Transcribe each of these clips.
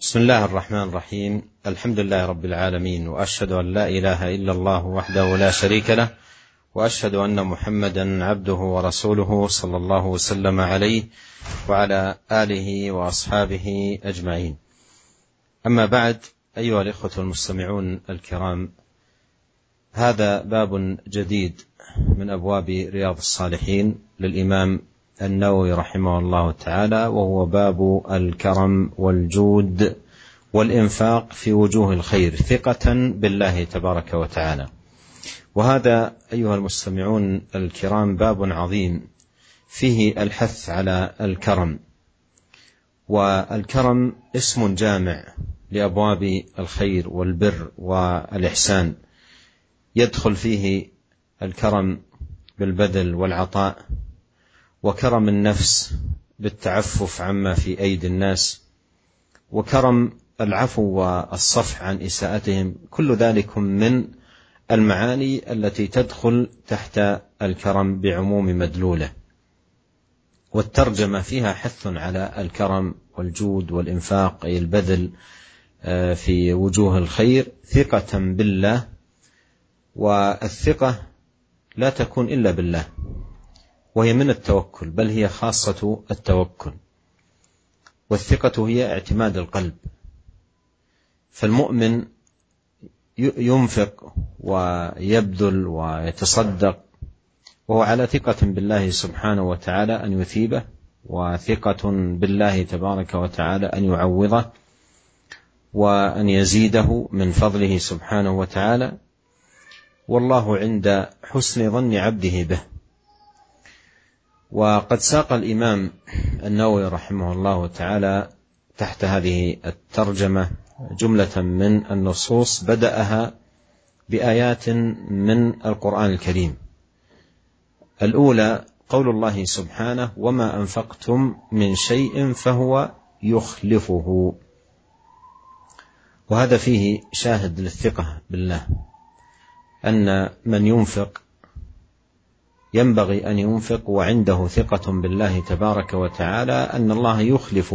بسم الله الرحمن الرحيم. الحمد لله رب العالمين وأشهد أن لا إله إلا الله وحده لا شريك له وأشهد أن محمدا عبده ورسوله صلى الله وسلم عليه وعلى آله وأصحابه أجمعين. أما بعد أيها الإخوة المستمعون الكرام هذا باب جديد من أبواب رياض الصالحين للإمام النووي رحمه الله تعالى وهو باب الكرم والجود والإنفاق في وجوه الخير ثقة بالله تبارك وتعالى. وهذا أيها المستمعون الكرام باب عظيم فيه الحث على الكرم. والكرم اسم جامع لأبواب الخير والبر والإحسان. يدخل فيه الكرم بالبذل والعطاء وكرم النفس بالتعفف عما في أيدي الناس وكرم العفو والصفح عن إساءتهم كل ذلك من المعاني التي تدخل تحت الكرم بعموم مدلوله. والترجمة فيها حث على الكرم والجود والإنفاق أي البذل في وجوه الخير ثقة بالله والثقة لا تكون إلا بالله. وهي من التوكل بل هي خاصة التوكل. والثقة هي اعتماد القلب. فالمؤمن ينفق ويبذل ويتصدق وهو على ثقة بالله سبحانه وتعالى أن يثيبه وثقة بالله تبارك وتعالى أن يعوضه وأن يزيده من فضله سبحانه وتعالى. والله عند حسن ظن عبده به. وقد ساق الإمام النووي رحمه الله تعالى تحت هذه الترجمة جملة من النصوص بدأها بآيات من القرآن الكريم. الأولى قول الله سبحانه وما أنفقتم من شيء فهو يخلفه. وهذا فيه شاهد للثقة بالله أن من ينفق ينبغي أن ينفق وعنده ثقة بالله تبارك وتعالى أن الله يخلف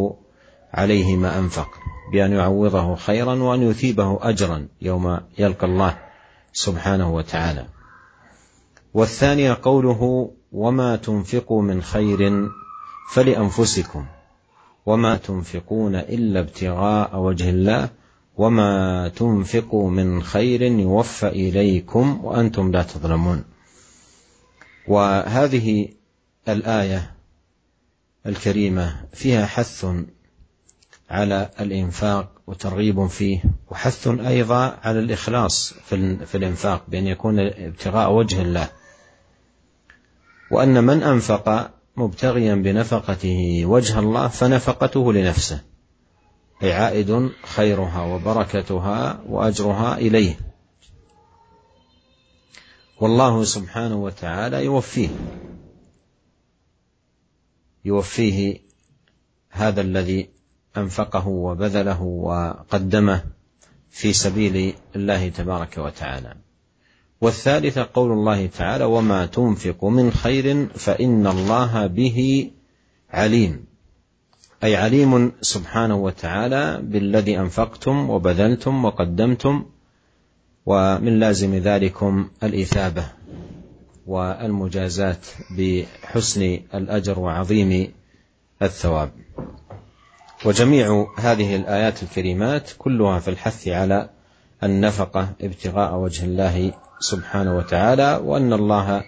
عليه ما أنفق بأن يعوضه خيرا وأن يثيبه اجرا يوم يلقى الله سبحانه وتعالى. والثانية قوله وما تنفقوا من خير فلأنفسكم وما تنفقون إلا ابتغاء وجه الله وما تنفقوا من خير يوفى إليكم وأنتم لا تظلمون. وهذه الآية الكريمة فيها حث على الإنفاق وترغيب فيه وحث أيضا على الإخلاص في الإنفاق بأن يكون ابتغاء وجه الله. وأن من أنفق مبتغيا بنفقته وجه الله فنفقته لنفسه عائد خيرها وبركتها وأجرها إليه. والله سبحانه وتعالى يوفيه. يوفيه هذا الذي أنفقه وبذله وقدمه في سبيل الله تبارك وتعالى. والثالثه قول الله تعالى وما تنفق من خير فان الله به عليم. أي عليم سبحانه وتعالى بالذي أنفقتم وبذلتم وقدمتم ومن لازم ذلكم الإثابة والمجازاه بحسن الأجر وعظيم الثواب. وجميع هذه الآيات الكريمات كلها في الحث على النفقة ابتغاء وجه الله سبحانه وتعالى وأن الله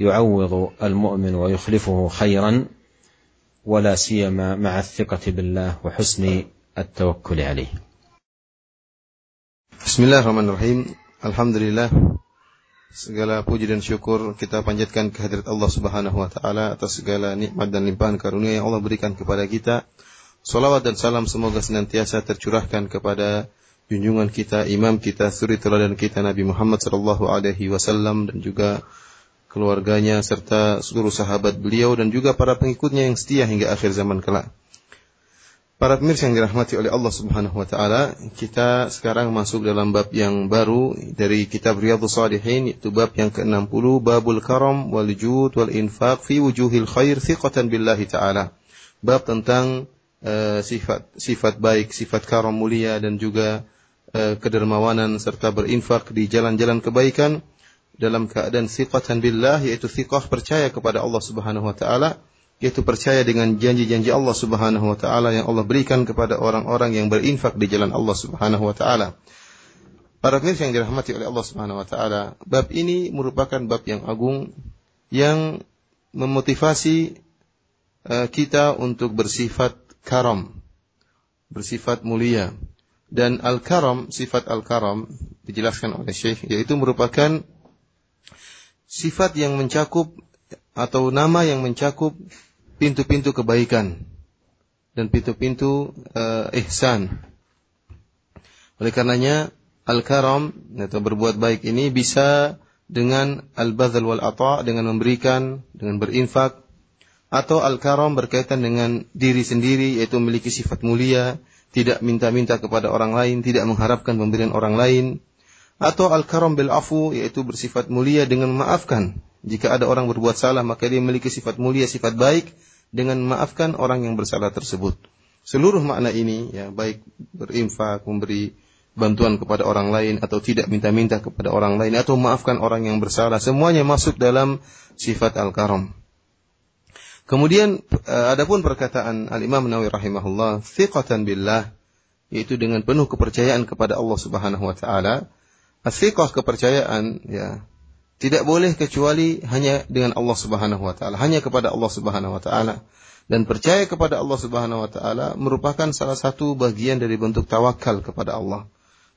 يعوض المؤمن ويخلفه خيرا ولا سيما مع الثقة بالله وحسن التوكل عليه. Bismillahirrahmanirrahim. Alhamdulillah. Segala puji dan syukur kita panjatkan kehadirat Allah Subhanahu wa taala atas segala nikmat dan limpahan karunia yang Allah berikan kepada kita. Salawat dan salam semoga senantiasa tercurahkan kepada junjungan kita, imam kita, suri teladan kita Nabi Muhammad sallallahu alaihi wasallam dan juga keluarganya serta seluruh sahabat beliau dan juga para pengikutnya yang setia hingga akhir zaman kelak. Para pemirsa yang dirahmati oleh Allah Subhanahu wa taala, kita sekarang masuk dalam bab yang baru dari kitab Riyadhus Shalihin yaitu bab yang ke-60 Babul Karam wal Jud wal Infaq fi wujuhil khair thiqatan billahi taala. Bab tentang uh, sifat sifat baik, sifat karam mulia dan juga uh, kedermawanan serta berinfak di jalan-jalan kebaikan dalam keadaan siqatan billah yaitu siqah percaya kepada Allah Subhanahu wa taala yaitu percaya dengan janji-janji Allah Subhanahu wa taala yang Allah berikan kepada orang-orang yang berinfak di jalan Allah Subhanahu wa taala. Para pemirsa yang dirahmati oleh Allah Subhanahu wa taala, bab ini merupakan bab yang agung yang memotivasi uh, kita untuk bersifat karam, bersifat mulia. Dan al-karam, sifat al-karam dijelaskan oleh Syekh yaitu merupakan sifat yang mencakup atau nama yang mencakup pintu-pintu kebaikan dan pintu-pintu uh, ihsan. Oleh karenanya al-karam atau berbuat baik ini bisa dengan al-badhal wal ata dengan memberikan, dengan berinfak, atau al-karam berkaitan dengan diri sendiri yaitu memiliki sifat mulia, tidak minta-minta kepada orang lain, tidak mengharapkan pemberian orang lain, atau al-karam bil afu yaitu bersifat mulia dengan memaafkan. Jika ada orang berbuat salah maka dia memiliki sifat mulia, sifat baik dengan memaafkan orang yang bersalah tersebut. Seluruh makna ini ya baik berinfak, memberi bantuan kepada orang lain atau tidak minta-minta kepada orang lain atau memaafkan orang yang bersalah semuanya masuk dalam sifat al-karam. Kemudian eh, adapun perkataan Al-Imam Nawawi rahimahullah, thiqatan billah yaitu dengan penuh kepercayaan kepada Allah Subhanahu wa taala. Thiqah kepercayaan ya tidak boleh kecuali hanya dengan Allah Subhanahu wa taala, hanya kepada Allah Subhanahu wa taala. Dan percaya kepada Allah Subhanahu wa taala merupakan salah satu bagian dari bentuk tawakal kepada Allah.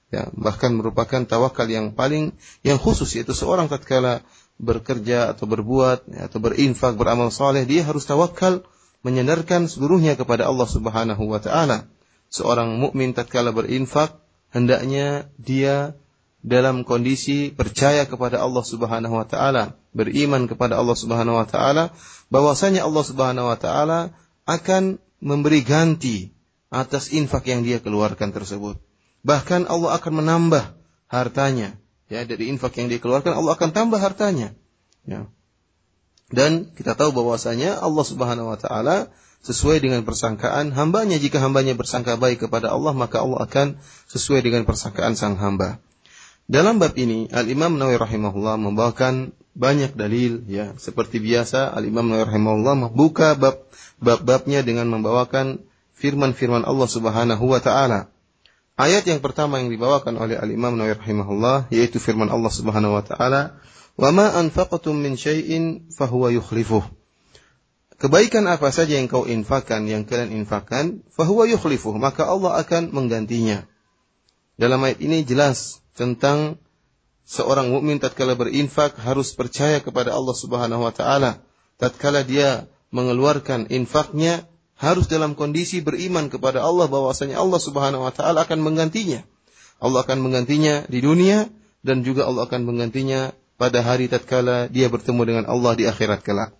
Ya, bahkan merupakan tawakal yang paling yang khusus yaitu seorang tatkala bekerja atau berbuat ya, atau berinfak beramal saleh dia harus tawakal menyandarkan seluruhnya kepada Allah Subhanahu wa taala. Seorang mukmin tatkala berinfak hendaknya dia dalam kondisi percaya kepada Allah Subhanahu wa taala, beriman kepada Allah Subhanahu wa taala bahwasanya Allah Subhanahu wa taala akan memberi ganti atas infak yang dia keluarkan tersebut. Bahkan Allah akan menambah hartanya. Ya dari infak yang dikeluarkan Allah akan tambah hartanya. Ya. Dan kita tahu bahwasanya Allah Subhanahu wa taala sesuai dengan persangkaan hambanya. Jika hambanya bersangka baik kepada Allah maka Allah akan sesuai dengan persangkaan sang hamba dalam bab ini Al Imam Nawawi rahimahullah membawakan banyak dalil ya seperti biasa Al Imam Nawawi rahimahullah membuka bab bab-babnya dengan membawakan firman-firman Allah Subhanahu wa taala Ayat yang pertama yang dibawakan oleh Al-Imam Nawawi rahimahullah yaitu firman Allah Subhanahu wa taala, "Wa ma anfaqtum min syai'in fahuwa yukhlifuh." Kebaikan apa saja yang kau infakkan, yang kalian infakkan, fahuwa yukhlifuh, maka Allah akan menggantinya. Dalam ayat ini jelas tentang seorang mukmin tatkala berinfak harus percaya kepada Allah Subhanahu wa taala. Tatkala dia mengeluarkan infaknya, harus dalam kondisi beriman kepada Allah bahwasanya Allah Subhanahu wa taala akan menggantinya. Allah akan menggantinya di dunia dan juga Allah akan menggantinya pada hari tatkala dia bertemu dengan Allah di akhirat kelak.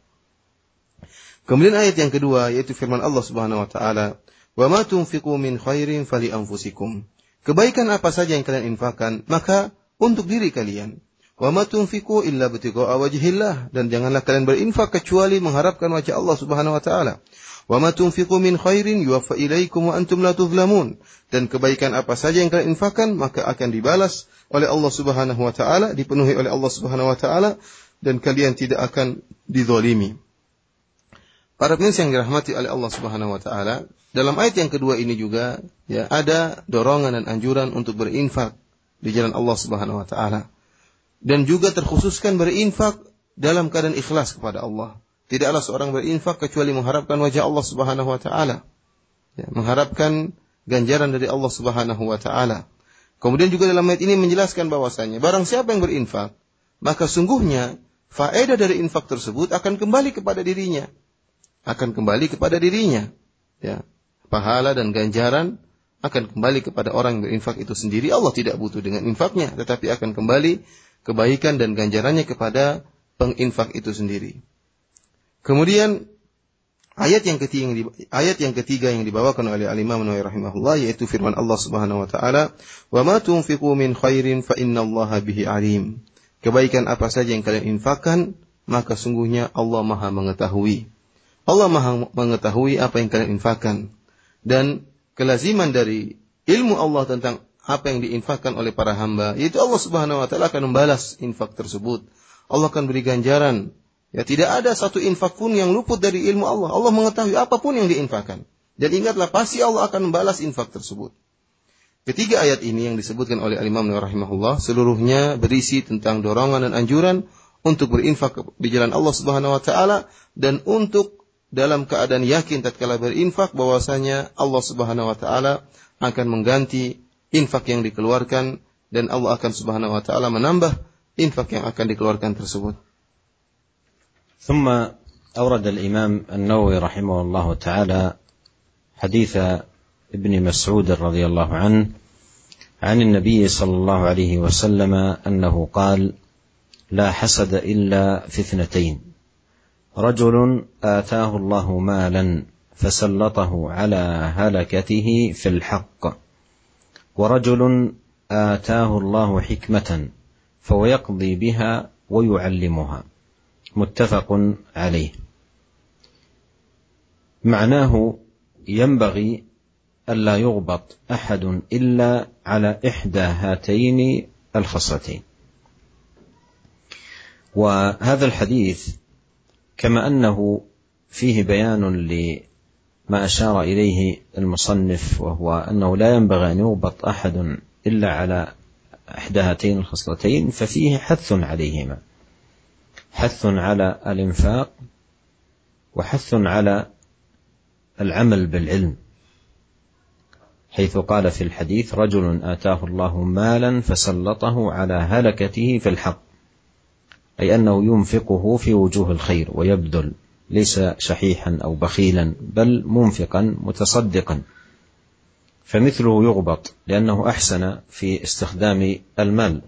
Kemudian ayat yang kedua yaitu firman Allah Subhanahu wa taala, "Wa ma tunfiqu min khairin fali anfusikum." Kebaikan apa saja yang kalian infakkan, maka untuk diri kalian. Wa ma tunfiqu illa btigha'a wajhillah dan janganlah kalian berinfak kecuali mengharapkan wajah Allah Subhanahu wa taala. Wa ma tunfiqu min khairin yuwaffa ilaikum wa antum la tuzlamun. Dan kebaikan apa saja yang kalian infakkan maka akan dibalas oleh Allah Subhanahu wa taala, dipenuhi oleh Allah Subhanahu wa taala dan kalian tidak akan dizalimi. Para pemirsa yang dirahmati oleh Allah Subhanahu wa taala, dalam ayat yang kedua ini juga ya ada dorongan dan anjuran untuk berinfak di jalan Allah Subhanahu wa taala. Dan juga terkhususkan berinfak dalam keadaan ikhlas kepada Allah. Tidaklah seorang berinfak kecuali mengharapkan wajah Allah Subhanahu wa taala. Ya, mengharapkan ganjaran dari Allah Subhanahu wa taala. Kemudian juga dalam ayat ini menjelaskan bahwasanya barang siapa yang berinfak, maka sungguhnya faedah dari infak tersebut akan kembali kepada dirinya. Akan kembali kepada dirinya. Ya. Pahala dan ganjaran akan kembali kepada orang yang berinfak itu sendiri. Allah tidak butuh dengan infaknya, tetapi akan kembali kebaikan dan ganjarannya kepada penginfak itu sendiri. Kemudian ayat yang ketiga yang ayat yang ketiga yang dibawakan oleh Al-Imam Nawawi rahimahullah yaitu firman Allah Subhanahu wa taala, "Wa ma tunfiqu min khairin fa innallaha bihi alim." Kebaikan apa saja yang kalian infakkan, maka sungguhnya Allah Maha mengetahui. Allah Maha mengetahui apa yang kalian infakkan. dan kelaziman dari ilmu Allah tentang apa yang diinfakkan oleh para hamba, yaitu Allah Subhanahu wa taala akan membalas infak tersebut. Allah akan beri ganjaran. Ya tidak ada satu infak pun yang luput dari ilmu Allah. Allah mengetahui apa pun yang diinfakkan. Dan ingatlah pasti Allah akan membalas infak tersebut. Ketiga ayat ini yang disebutkan oleh Imam Nawawi rahimahullah seluruhnya berisi tentang dorongan dan anjuran untuk berinfak di jalan Allah Subhanahu wa taala dan untuk dalam keadaan yakin tatkala berinfak bahwasanya Allah Subhanahu wa taala akan mengganti infak yang dikeluarkan dan Allah akan Subhanahu wa taala menambah infak yang akan dikeluarkan tersebut. ثم أورد الإمام النووي رحمه الله تعالى حديث ابن مسعود رضي الله عنه عن النبي صلى الله عليه وسلم أنه قال لا حسد إلا في اثنتين رجل آتاه الله مالا فسلطه على هلكته في الحق. ورجل آتاه الله حكمة فهو يقضي بها ويعلمها. متفق عليه. معناه ينبغي ألا يغبط أحد إلا على إحدى هاتين الخصلتين. وهذا الحديث كما أنه فيه بيان ما أشار إليه المصنف وهو أنه لا ينبغي أن يغبط أحد إلا على إحدى هاتين الخصلتين ففيه حث عليهما. حث على الإنفاق وحث على العمل بالعلم. حيث قال في الحديث رجل آتاه الله مالا فسلطه على هلكته في الحق. أي أنه ينفقه في وجوه الخير ويبذل ليس شحيحا أو بخيلا بل منفقا متصدقا. فمثله يغبط لأنه أحسن في استخدام المال.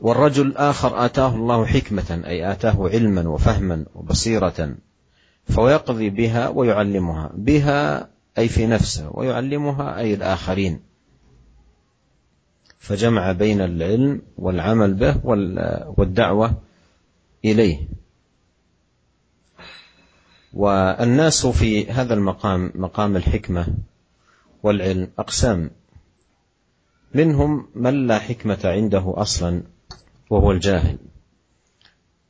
والرجل آخر آتاه الله حكمة أي آتاه علما وفهما وبصيرة فهو يقضي بها ويعلمها. بها أي في نفسه ويعلمها أي الآخرين. فجمع بين العلم والعمل به والدعوة إليه. والناس في هذا المقام مقام الحكمة والعلم أقسام. منهم من لا حكمة عنده أصلا وهو الجاهل.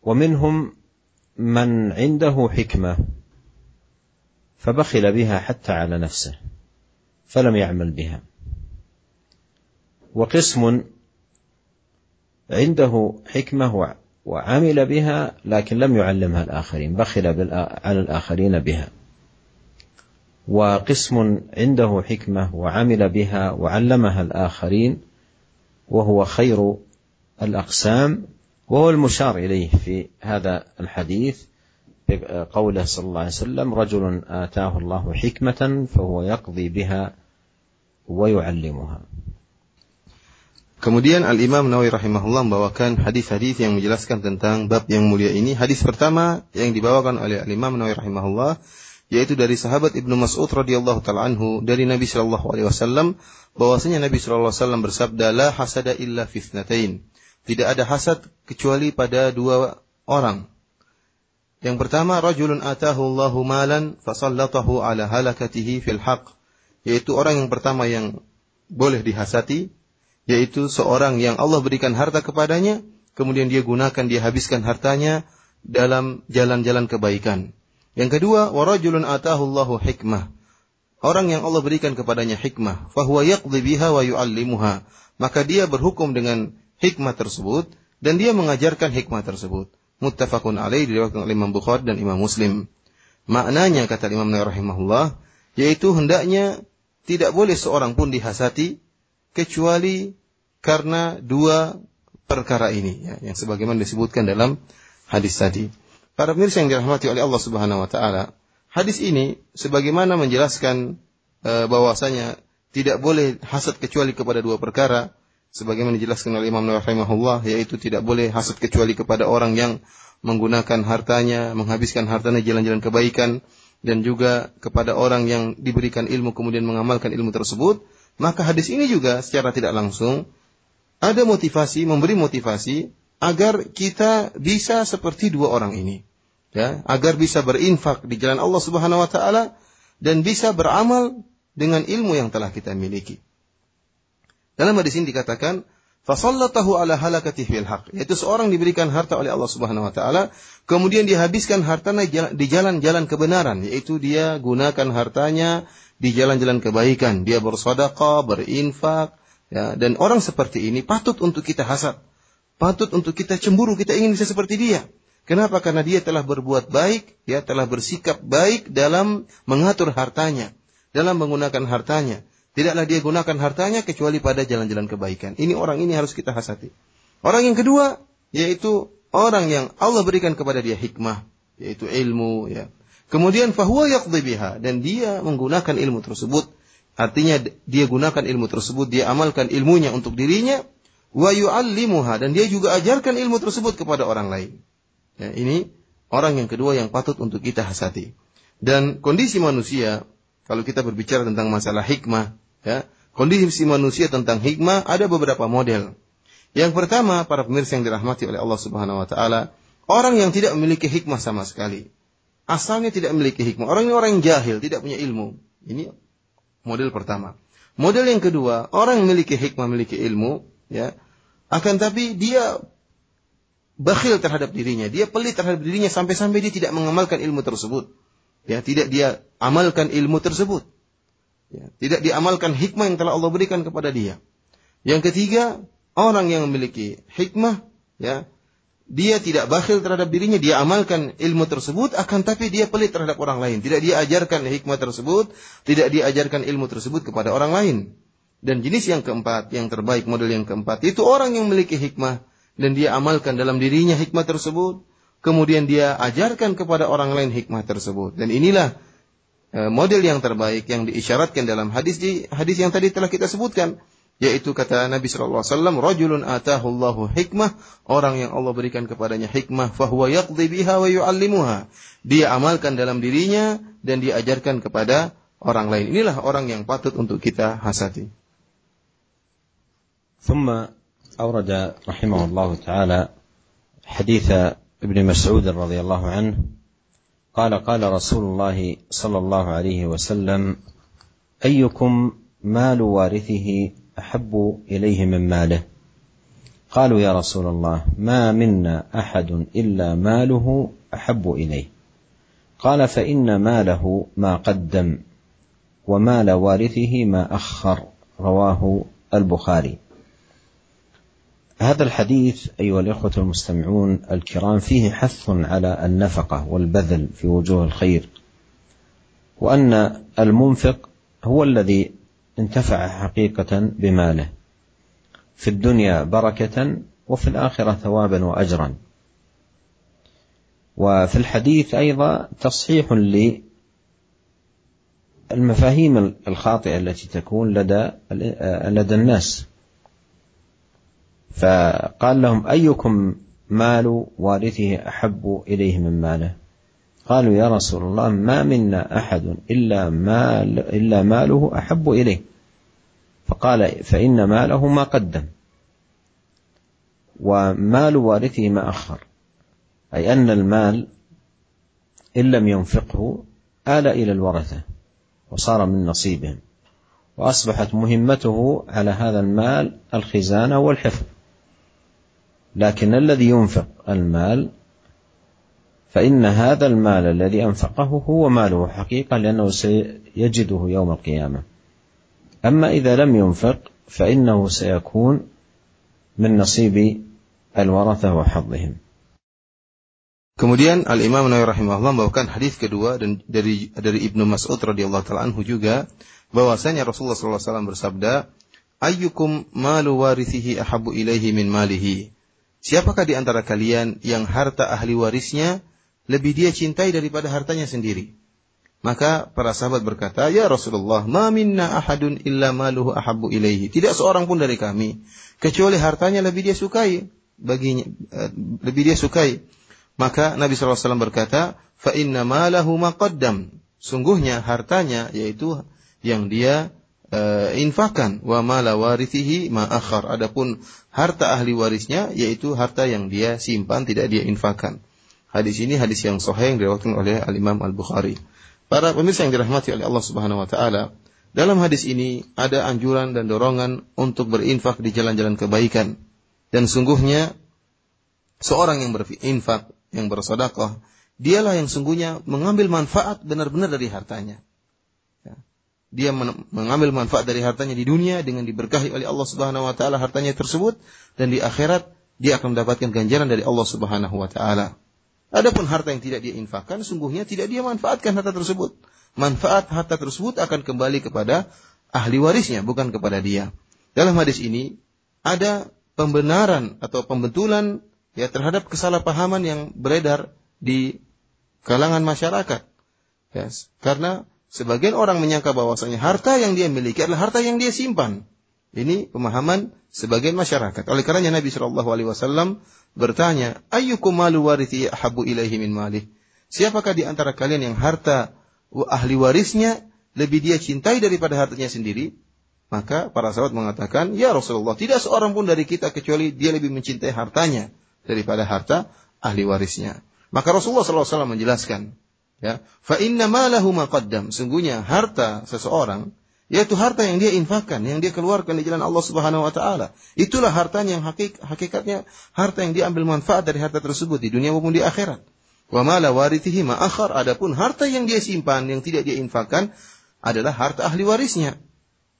ومنهم من عنده حكمة فبخل بها حتى على نفسه فلم يعمل بها. وقسم عنده حكمة وعمل بها لكن لم يعلمها الآخرين بخل على الآخرين بها. وقسم عنده حكمة وعمل بها وعلمها الآخرين وهو خير الأقسام وهو المشار إليه في هذا الحديث قوله صلى الله عليه وسلم رجل آتاه الله حكمة فهو يقضي بها ويعلمها. Kemudian Al-Imam Nawawi rahimahullah membawakan hadis-hadis yang menjelaskan tentang bab yang mulia ini. Hadis pertama yang dibawakan oleh Al-Imam Nawawi rahimahullah yaitu dari sahabat Ibnu Mas'ud radhiyallahu taala anhu dari Nabi sallallahu alaihi wasallam bahwasanya Nabi sallallahu alaihi wasallam bersabda la hasada illa fitnatain. Tidak ada hasad kecuali pada dua orang. Yang pertama rajulun atahu Allahu malan fasallatahu ala halakatihi fil haqq yaitu orang yang pertama yang boleh dihasati yaitu seorang yang Allah berikan harta kepadanya, kemudian dia gunakan, dia habiskan hartanya dalam jalan-jalan kebaikan. Yang kedua, warajulun atahu Allahu hikmah. Orang yang Allah berikan kepadanya hikmah, fahuwa yaqdi biha wa yu'allimuha. Maka dia berhukum dengan hikmah tersebut dan dia mengajarkan hikmah tersebut. Muttafaqun alaih diriwayatkan oleh Imam Bukhari dan Imam Muslim. Maknanya kata Imam Nawawi rahimahullah, yaitu hendaknya tidak boleh seorang pun dihasati kecuali karena dua perkara ini ya, yang sebagaimana disebutkan dalam hadis tadi. Para pemirsa yang dirahmati oleh Allah Subhanahu wa taala, hadis ini sebagaimana menjelaskan e, bahwasanya tidak boleh hasad kecuali kepada dua perkara sebagaimana dijelaskan oleh Imam Nawawi rahimahullah yaitu tidak boleh hasad kecuali kepada orang yang menggunakan hartanya, menghabiskan hartanya jalan-jalan kebaikan dan juga kepada orang yang diberikan ilmu kemudian mengamalkan ilmu tersebut, maka hadis ini juga secara tidak langsung ada motivasi, memberi motivasi agar kita bisa seperti dua orang ini. Ya, agar bisa berinfak di jalan Allah Subhanahu wa taala dan bisa beramal dengan ilmu yang telah kita miliki. Dalam hadis ini dikatakan, fasallatahu ala halakati fil haq, yaitu seorang diberikan harta oleh Allah Subhanahu wa taala, kemudian dihabiskan hartanya di jalan-jalan kebenaran, yaitu dia gunakan hartanya di jalan-jalan kebaikan, dia bersedekah, berinfak, ya, dan orang seperti ini patut untuk kita hasad, patut untuk kita cemburu, kita ingin bisa seperti dia. Kenapa? Karena dia telah berbuat baik, ya telah bersikap baik dalam mengatur hartanya dalam menggunakan hartanya. Tidaklah dia gunakan hartanya kecuali pada jalan-jalan kebaikan. Ini orang ini harus kita hasati. Orang yang kedua yaitu orang yang Allah berikan kepada dia hikmah, yaitu ilmu ya. Kemudian fahuwa yaqdi biha dan dia menggunakan ilmu tersebut. Artinya dia gunakan ilmu tersebut, dia amalkan ilmunya untuk dirinya wa yu'allimuha dan dia juga ajarkan ilmu tersebut kepada orang lain. Ya, ini orang yang kedua yang patut untuk kita hasati. Dan kondisi manusia kalau kita berbicara tentang masalah hikmah, ya, kondisi manusia tentang hikmah ada beberapa model. Yang pertama, para pemirsa yang dirahmati oleh Allah Subhanahu wa taala, orang yang tidak memiliki hikmah sama sekali. Asalnya tidak memiliki hikmah. Orang ini orang yang jahil, tidak punya ilmu. Ini model pertama. Model yang kedua, orang yang memiliki hikmah, memiliki ilmu, ya, akan tapi dia bakhil terhadap dirinya, dia pelit terhadap dirinya sampai-sampai dia tidak mengamalkan ilmu tersebut. Ya, tidak dia amalkan ilmu tersebut. Ya, tidak diamalkan hikmah yang telah Allah berikan kepada dia. Yang ketiga, orang yang memiliki hikmah, ya, dia tidak bakhil terhadap dirinya, dia amalkan ilmu tersebut, akan tapi dia pelit terhadap orang lain. Tidak dia ajarkan hikmah tersebut, tidak diajarkan ilmu tersebut kepada orang lain. Dan jenis yang keempat, yang terbaik model yang keempat, itu orang yang memiliki hikmah dan dia amalkan dalam dirinya hikmah tersebut, kemudian dia ajarkan kepada orang lain hikmah tersebut. Dan inilah eh, model yang terbaik yang diisyaratkan dalam hadis di hadis yang tadi telah kita sebutkan yaitu kata Nabi sallallahu alaihi wasallam rajulun atahu Allahu hikmah orang yang Allah berikan kepadanya hikmah fahuwa yaqdi biha wa yuallimuha dia amalkan dalam dirinya dan diajarkan kepada orang lain inilah orang yang patut untuk kita hasati ثم أورد رحمه الله تعالى حديث ابن مسعود رضي الله عنه قال قال رسول الله صلى الله عليه وسلم ايكم مال وارثه أحب إليه من ماله. قالوا يا رسول الله ما منا أحد إلا ماله أحب إليه. قال فإن ماله ما قدم ومال وارثه ما أخر رواه البخاري. هذا الحديث أيها الإخوة المستمعون الكرام فيه حث على النفقة والبذل في وجوه الخير وأن المنفق هو الذي انتفع حقيقة بماله. في الدنيا بركة وفي الآخرة ثوابا وأجرا. وفي الحديث أيضا تصحيح للمفاهيم الخاطئة التي تكون لدى لدى الناس. فقال لهم أيكم مال وارثه أحب إليه من ماله؟ قالوا يا رسول الله ما منا أحد إلا مال إلا ماله أحب إليه. فقال فإن ماله ما قدم. ومال وارثه ما أخر. أي أن المال إن لم ينفقه آل إلى الورثة وصار من نصيبهم. وأصبحت مهمته على هذا المال الخزانة والحفظ. لكن الذي ينفق المال فإن هذا المال الذي أنفقه هو ماله حقيقة لأنه سيجده يوم القيامة أما إذا لم ينفق فإنه سيكون من نصيب الورثة وحظهم Kemudian Al Imam Nawawi rahimahullah membawakan hadis kedua dan dari dari Ibnu Mas'ud radhiyallahu taala anhu juga bahwasanya Rasulullah SAW bersabda, "Ayyukum malu warithihi ahabu ilaihi min malihi?" Siapakah di antara kalian yang harta ahli warisnya lebih dia cintai daripada hartanya sendiri? Maka para sahabat berkata, Ya Rasulullah, ma minna ahadun illa maluhu ahabbu ilaihi. Tidak seorang pun dari kami, kecuali hartanya lebih dia sukai, baginya, uh, lebih dia sukai. Maka Nabi SAW berkata, fa inna malahu maqaddam. Sungguhnya hartanya, yaitu yang dia uh, infakkan wa mala warithihi ma akhar. Adapun harta ahli warisnya yaitu harta yang dia simpan tidak dia infakkan. Hadis ini hadis yang sahih yang diriwayatkan oleh Al Imam Al Bukhari. Para pemirsa yang dirahmati oleh Allah Subhanahu wa taala, dalam hadis ini ada anjuran dan dorongan untuk berinfak di jalan-jalan kebaikan. Dan sungguhnya seorang yang berinfak, yang bersedekah, dialah yang sungguhnya mengambil manfaat benar-benar dari hartanya. Ya. Dia mengambil manfaat dari hartanya di dunia dengan diberkahi oleh Allah Subhanahu wa taala hartanya tersebut dan di akhirat dia akan mendapatkan ganjaran dari Allah Subhanahu wa taala. Adapun harta yang tidak dia infakkan, sungguhnya tidak dia manfaatkan harta tersebut. Manfaat harta tersebut akan kembali kepada ahli warisnya, bukan kepada dia. Dalam hadis ini ada pembenaran atau pembetulan ya terhadap kesalahpahaman yang beredar di kalangan masyarakat. Ya, karena sebagian orang menyangka bahwasanya harta yang dia miliki adalah harta yang dia simpan. Ini pemahaman sebagian masyarakat. Oleh karenanya Nabi Shallallahu Alaihi Wasallam bertanya, Ayyukum malu warithi habu ilaihi min malih. Siapakah di antara kalian yang harta ahli warisnya lebih dia cintai daripada hartanya sendiri? Maka para sahabat mengatakan, Ya Rasulullah, tidak seorang pun dari kita kecuali dia lebih mencintai hartanya daripada harta ahli warisnya. Maka Rasulullah SAW menjelaskan, ya, fa inna malahu maqaddam. Sungguhnya harta seseorang yaitu harta yang dia infakkan, yang dia keluarkan di jalan Allah Subhanahu wa taala. Itulah hartanya yang hakik, hakikatnya harta yang dia ambil manfaat dari harta tersebut di dunia maupun di akhirat. Wa mala warithihi ma akhar adapun harta yang dia simpan yang tidak dia infakkan adalah harta ahli warisnya.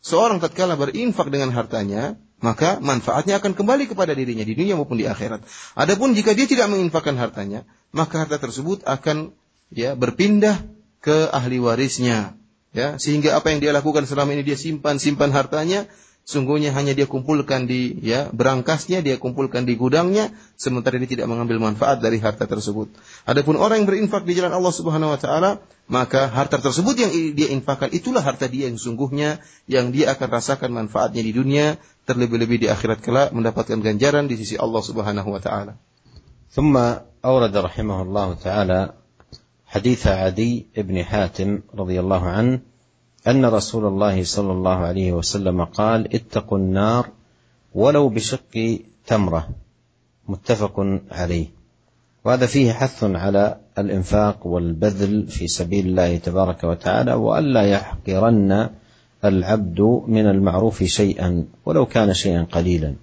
Seorang tatkala berinfak dengan hartanya, maka manfaatnya akan kembali kepada dirinya di dunia maupun di akhirat. Adapun jika dia tidak menginfakkan hartanya, maka harta tersebut akan ya berpindah ke ahli warisnya ya sehingga apa yang dia lakukan selama ini dia simpan simpan hartanya sungguhnya hanya dia kumpulkan di ya berangkasnya dia kumpulkan di gudangnya sementara dia tidak mengambil manfaat dari harta tersebut adapun orang yang berinfak di jalan Allah Subhanahu wa taala maka harta tersebut yang dia infakkan itulah harta dia yang sungguhnya yang dia akan rasakan manfaatnya di dunia terlebih-lebih di akhirat kelak mendapatkan ganjaran di sisi Allah Subhanahu wa taala ثم أورد رحمه الله تعالى حديث عدي بن حاتم رضي الله عنه أن رسول الله صلى الله عليه وسلم قال اتقوا النار ولو بشق تمرة. متفق عليه. وهذا فيه حث على الإنفاق والبذل في سبيل الله تبارك وتعالى والا يحقرن العبد من المعروف شيئا ولو كان شيئا قليلا.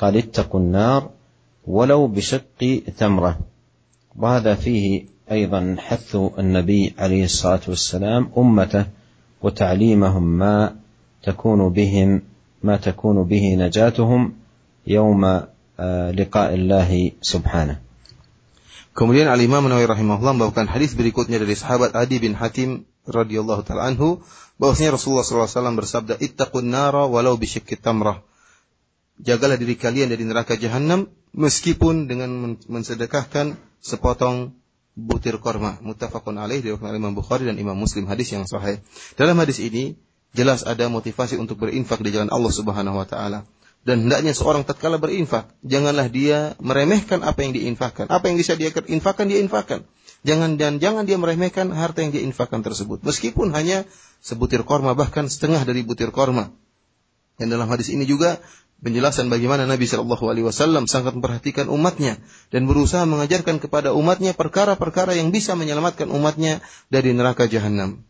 قال اتقوا النار ولو بشق تمرة. وهذا فيه ايضا حث النبي عليه الصلاه والسلام امته وتعليمهم ما تكون بهم ما تكون به نجاتهم يوم لقاء الله سبحانه Kemudian Al Imam Nawawi rahimahullah membawakan hadis berikutnya dari sahabat Adi bin Hatim radhiyallahu taala anhu bahwasanya Rasulullah SAW bersabda ittaqun nara walau bisyiqqit tamrah jagalah diri kalian dari neraka jahanam meskipun dengan mensedekahkan sepotong butir korma muttafaqun alaih diriwayatkan Imam Bukhari dan Imam Muslim hadis yang sahih. Dalam hadis ini jelas ada motivasi untuk berinfak di jalan Allah Subhanahu wa taala. Dan hendaknya seorang tatkala berinfak, janganlah dia meremehkan apa yang diinfakkan. Apa yang bisa dia infakkan, dia infakkan. Jangan dan jangan dia meremehkan harta yang dia infakkan tersebut. Meskipun hanya sebutir korma, bahkan setengah dari butir korma. Dan dalam hadis ini juga penjelasan bagaimana Nabi Shallallahu Alaihi Wasallam sangat memperhatikan umatnya dan berusaha mengajarkan kepada umatnya perkara-perkara yang bisa menyelamatkan umatnya dari neraka jahanam.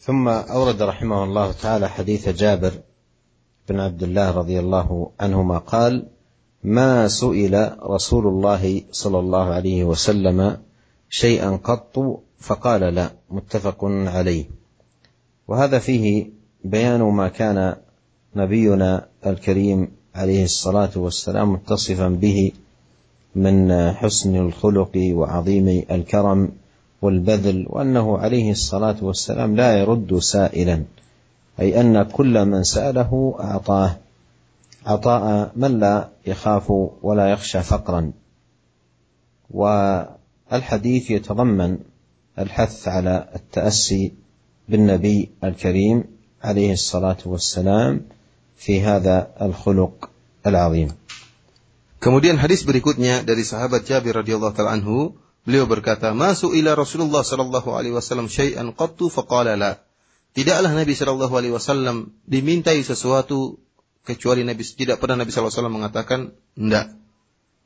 ثم أورد رحمه الله تعالى حديث جابر بن عبد الله رضي الله عنهما قال ما سئل رسول الله صلى الله عليه وسلم شيئا قط فقال لا متفق عليه وهذا فيه بيان ما كان نبينا الكريم عليه الصلاة والسلام متصفا به من حسن الخلق وعظيم الكرم والبذل وأنه عليه الصلاة والسلام لا يرد سائلا أي أن كل من سأله أعطاه عطاء من لا يخاف ولا يخشى فقرا. والحديث يتضمن الحث على التأسي بالنبي الكريم عليه الصلاة والسلام في هذا الخلق العظيم. Kemudian hadis berikutnya dari sahabat Jabir radhiyallahu taala anhu, beliau berkata, "Masuk ila Rasulullah sallallahu alaihi wasallam syai'an qattu faqala la." Tidaklah Nabi sallallahu alaihi wasallam dimintai sesuatu kecuali Nabi tidak pernah Nabi sallallahu alaihi wasallam mengatakan enggak.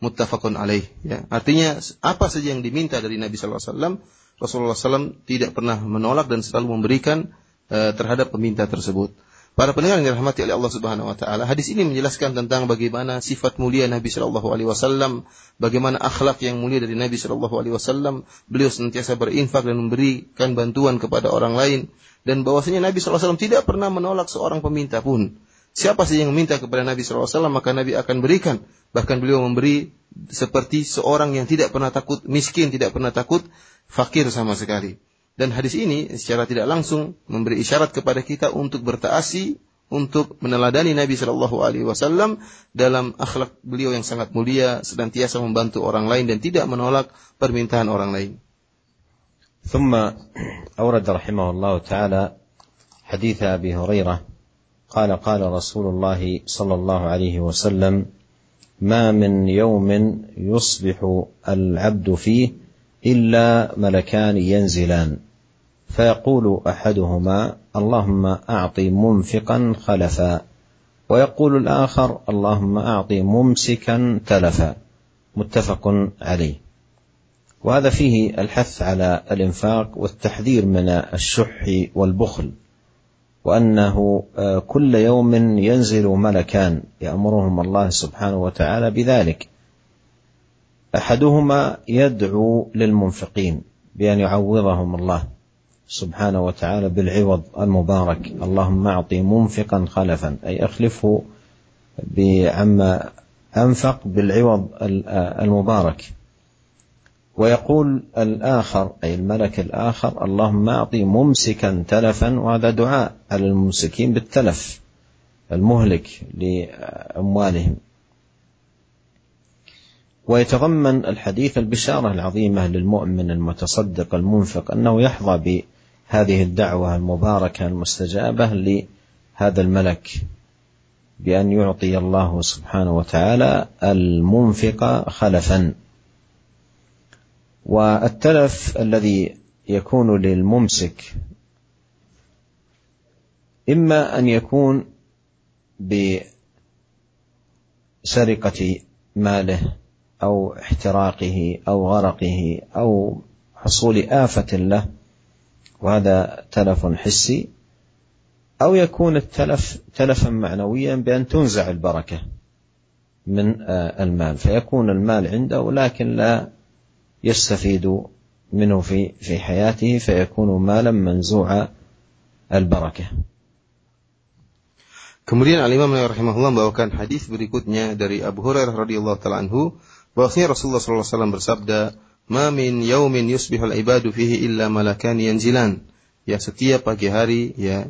Muttafaqun alaih ya. Artinya apa saja yang diminta dari Nabi sallallahu alaihi wasallam Rasulullah SAW tidak pernah menolak dan selalu memberikan uh, terhadap peminta tersebut. Para pendengar yang dirahmati oleh Allah Subhanahu wa taala, hadis ini menjelaskan tentang bagaimana sifat mulia Nabi Shallallahu alaihi wasallam, bagaimana akhlak yang mulia dari Nabi Shallallahu alaihi wasallam. Beliau senantiasa berinfak dan memberikan bantuan kepada orang lain dan bahwasanya Nabi Shallallahu alaihi wasallam tidak pernah menolak seorang peminta pun. Siapa saja yang meminta kepada Nabi Shallallahu alaihi wasallam maka Nabi akan berikan. Bahkan beliau memberi seperti seorang yang tidak pernah takut miskin, tidak pernah takut fakir sama sekali. Dan hadis ini secara tidak langsung memberi isyarat kepada kita untuk bertaasi untuk meneladani Nabi Shallallahu Alaihi Wasallam dalam akhlak beliau yang sangat mulia, senantiasa membantu orang lain dan tidak menolak permintaan orang lain. ثم أورد رحمه الله تعالى حديث أبي هريرة قال قال رسول الله صلى الله عليه وسلم ما من يوم يصبح العبد فيه إلا ملكان ينزلان فيقول أحدهما اللهم أعط منفقا خلفا ويقول الآخر اللهم أعط ممسكا تلفا متفق عليه. وهذا فيه الحث على الإنفاق والتحذير من الشح والبخل وأنه كل يوم ينزل ملكان يأمرهم الله سبحانه وتعالى بذلك. أحدهما يدعو للمنفقين بأن يعوضهم الله. سبحانه وتعالى بالعوض المبارك. اللهم أعطي منفقا خلفا أي أخلفه بعما أنفق بالعوض المبارك. ويقول الآخر أي الملك الآخر اللهم أعطي ممسكا تلفا وهذا دعاء على الممسكين بالتلف المهلك لأموالهم. ويتضمن الحديث البشارة العظيمة للمؤمن المتصدق المنفق أنه يحظى هذه الدعوة المباركة المستجابة لهذا الملك بأن يعطي الله سبحانه وتعالى المنفق خلفا. والتلف الذي يكون للممسك إما أن يكون بسرقة ماله أو احتراقه أو غرقه أو حصول آفة له وهذا تلف حسي أو يكون التلف تلفا معنويا بأن تنزع البركة من المال فيكون المال عنده لكن لا يستفيد منه في في حياته فيكون مالا منزوع البركة Kemudian Al Imam rahimahullah membawakan hadis berikutnya dari Abu Hurairah radhiyallahu taala anhu bahwasanya Rasulullah sallallahu alaihi wasallam bersabda Ma min yaumin yusbihul ibadu fihi illa malakan yanzilan. Ya setiap pagi hari ya,